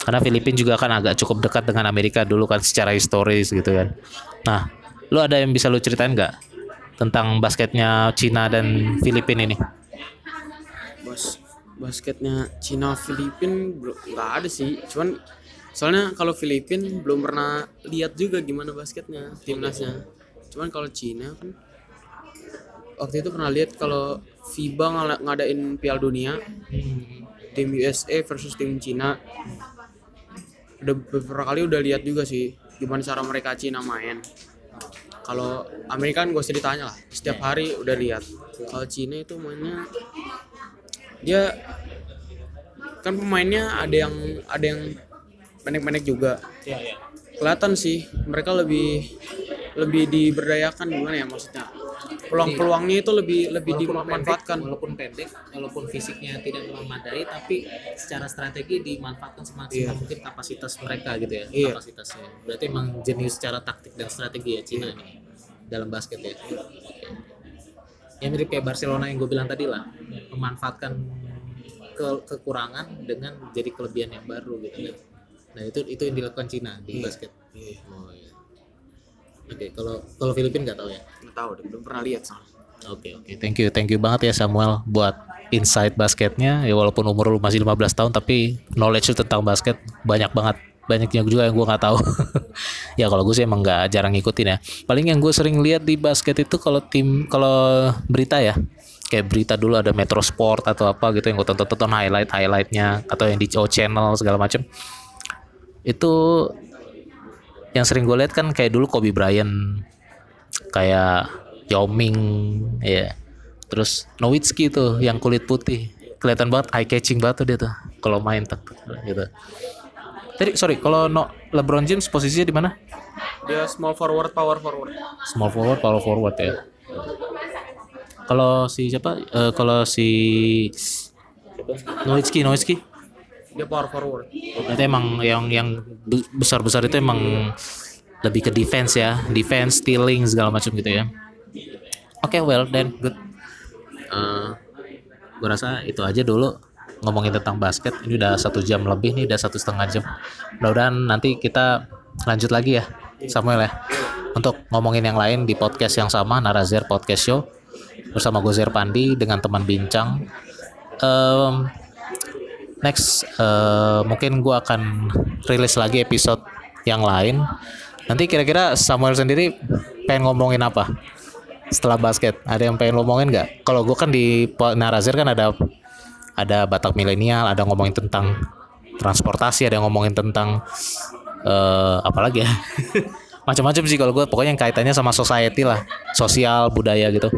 Karena Filipina juga kan agak cukup dekat dengan Amerika dulu kan secara historis gitu kan. Nah lu ada yang bisa lu ceritain nggak tentang basketnya Cina dan Filipina ini? Bos basketnya Cina Filipin belum nggak ada sih. Cuman soalnya kalau Filipin belum pernah lihat juga gimana basketnya timnasnya. Cuman kalau Cina kan waktu itu pernah lihat kalau FIBA ngala- ngadain Piala Dunia. Tim USA versus tim Cina. Udah beberapa kali udah lihat juga sih gimana cara mereka Cina main. Kalau Amerika kan gak usah ditanya lah setiap hari udah lihat. Kalau Cina itu mainnya dia kan pemainnya ada yang ada yang pendek-pendek juga. Kelihatan sih mereka lebih lebih diberdayakan gimana ya maksudnya peluang-peluangnya itu lebih lebih dimanfaatkan. walaupun pendek walaupun fisiknya tidak memadai tapi secara strategi dimanfaatkan semaksimal mungkin kapasitas mereka gitu ya Iya. kapasitasnya. Berarti emang jenius secara taktik dan strategi ya Cina nih dalam basket ya. Yang mirip kayak Barcelona yang gue bilang tadi lah memanfaatkan ke- kekurangan dengan jadi kelebihan yang baru gitu kan. Nah itu itu yang dilakukan Cina di basket. Oh iya oke kalau kalau Filipina nggak tahu ya nggak tahu belum pernah lihat soalnya Oke oke, thank you thank you banget ya Samuel buat insight basketnya. Ya walaupun umur lu masih 15 tahun tapi knowledge lu tentang basket banyak banget. Banyaknya juga yang gua nggak tahu. (laughs) ya kalau gue sih emang nggak jarang ngikutin ya. Paling yang gue sering lihat di basket itu kalau tim kalau berita ya kayak berita dulu ada Metro Sport atau apa gitu yang gue tonton tonton highlight highlightnya atau yang di O Channel segala macem itu yang sering gue lihat kan kayak dulu Kobe Bryant kayak Yao Ming ya terus Nowitzki tuh yang kulit putih kelihatan banget eye catching banget tuh dia tuh kalau main tuh gitu. Tadi sorry kalau no LeBron James posisinya di mana? Dia small forward power forward. Small forward power forward ya. Kalau si siapa? Eh, kalau si Nowitzki Nowitzki dia power forward. Berarti emang yang yang besar besar itu emang lebih ke defense ya. Defense stealing segala macam gitu ya. Oke well then good. Eh gue rasa itu aja dulu ngomongin tentang basket. Ini udah satu jam lebih nih udah satu setengah jam. Mudah-mudahan nanti kita lanjut lagi ya Samuel ya untuk ngomongin yang lain di podcast yang sama Narazer Podcast Show bersama Gozer Pandi dengan teman bincang. Em, next eh, mungkin gua akan rilis lagi episode yang lain. Nanti kira-kira Samuel sendiri pengen ngomongin apa setelah basket? Ada yang pengen ngomongin nggak? Kalau gua kan di Narazir kan ada ada Batak milenial ada ngomongin tentang transportasi ada yang ngomongin tentang eh apa lagi ya? (laughs) Macam-macam sih kalau gue pokoknya yang kaitannya sama society lah. Sosial budaya gitu.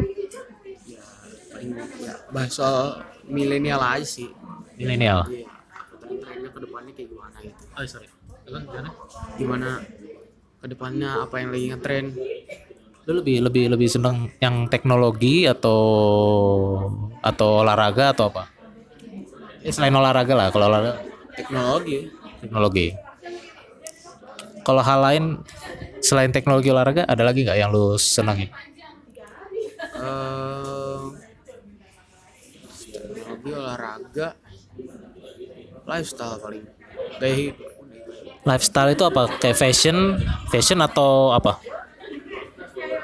Paling ya bahas soal milenial aja sih milenial. Iya. Tren-trennya ke depannya kayak gimana gitu? Oh sorry. Gimana? Gimana ke depannya apa yang lagi ngetren Lu lebih lebih lebih seneng yang teknologi atau atau olahraga atau apa? Eh, selain olahraga lah, kalau olahraga. Teknologi. Teknologi. Kalau hal lain selain teknologi olahraga ada lagi nggak yang lu senengin? eh teknologi olahraga lifestyle paling gaya hidup Lifestyle itu apa? Kayak fashion, fashion atau apa?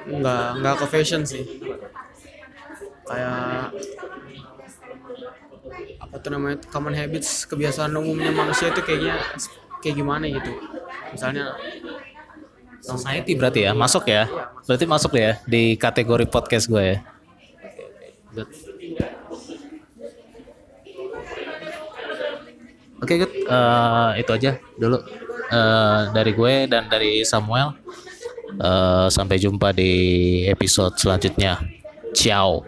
nggak nggak ke fashion sih kayak apa tuh namanya common habits kebiasaan umumnya manusia itu kayaknya kayak gimana gitu misalnya Society berarti ya, masuk ya. Berarti masuk ya di kategori podcast gue ya. Good. Oke, okay. Uh, eh, itu aja dulu uh, dari gue dan dari Samuel. Uh, sampai jumpa di episode selanjutnya. Ciao.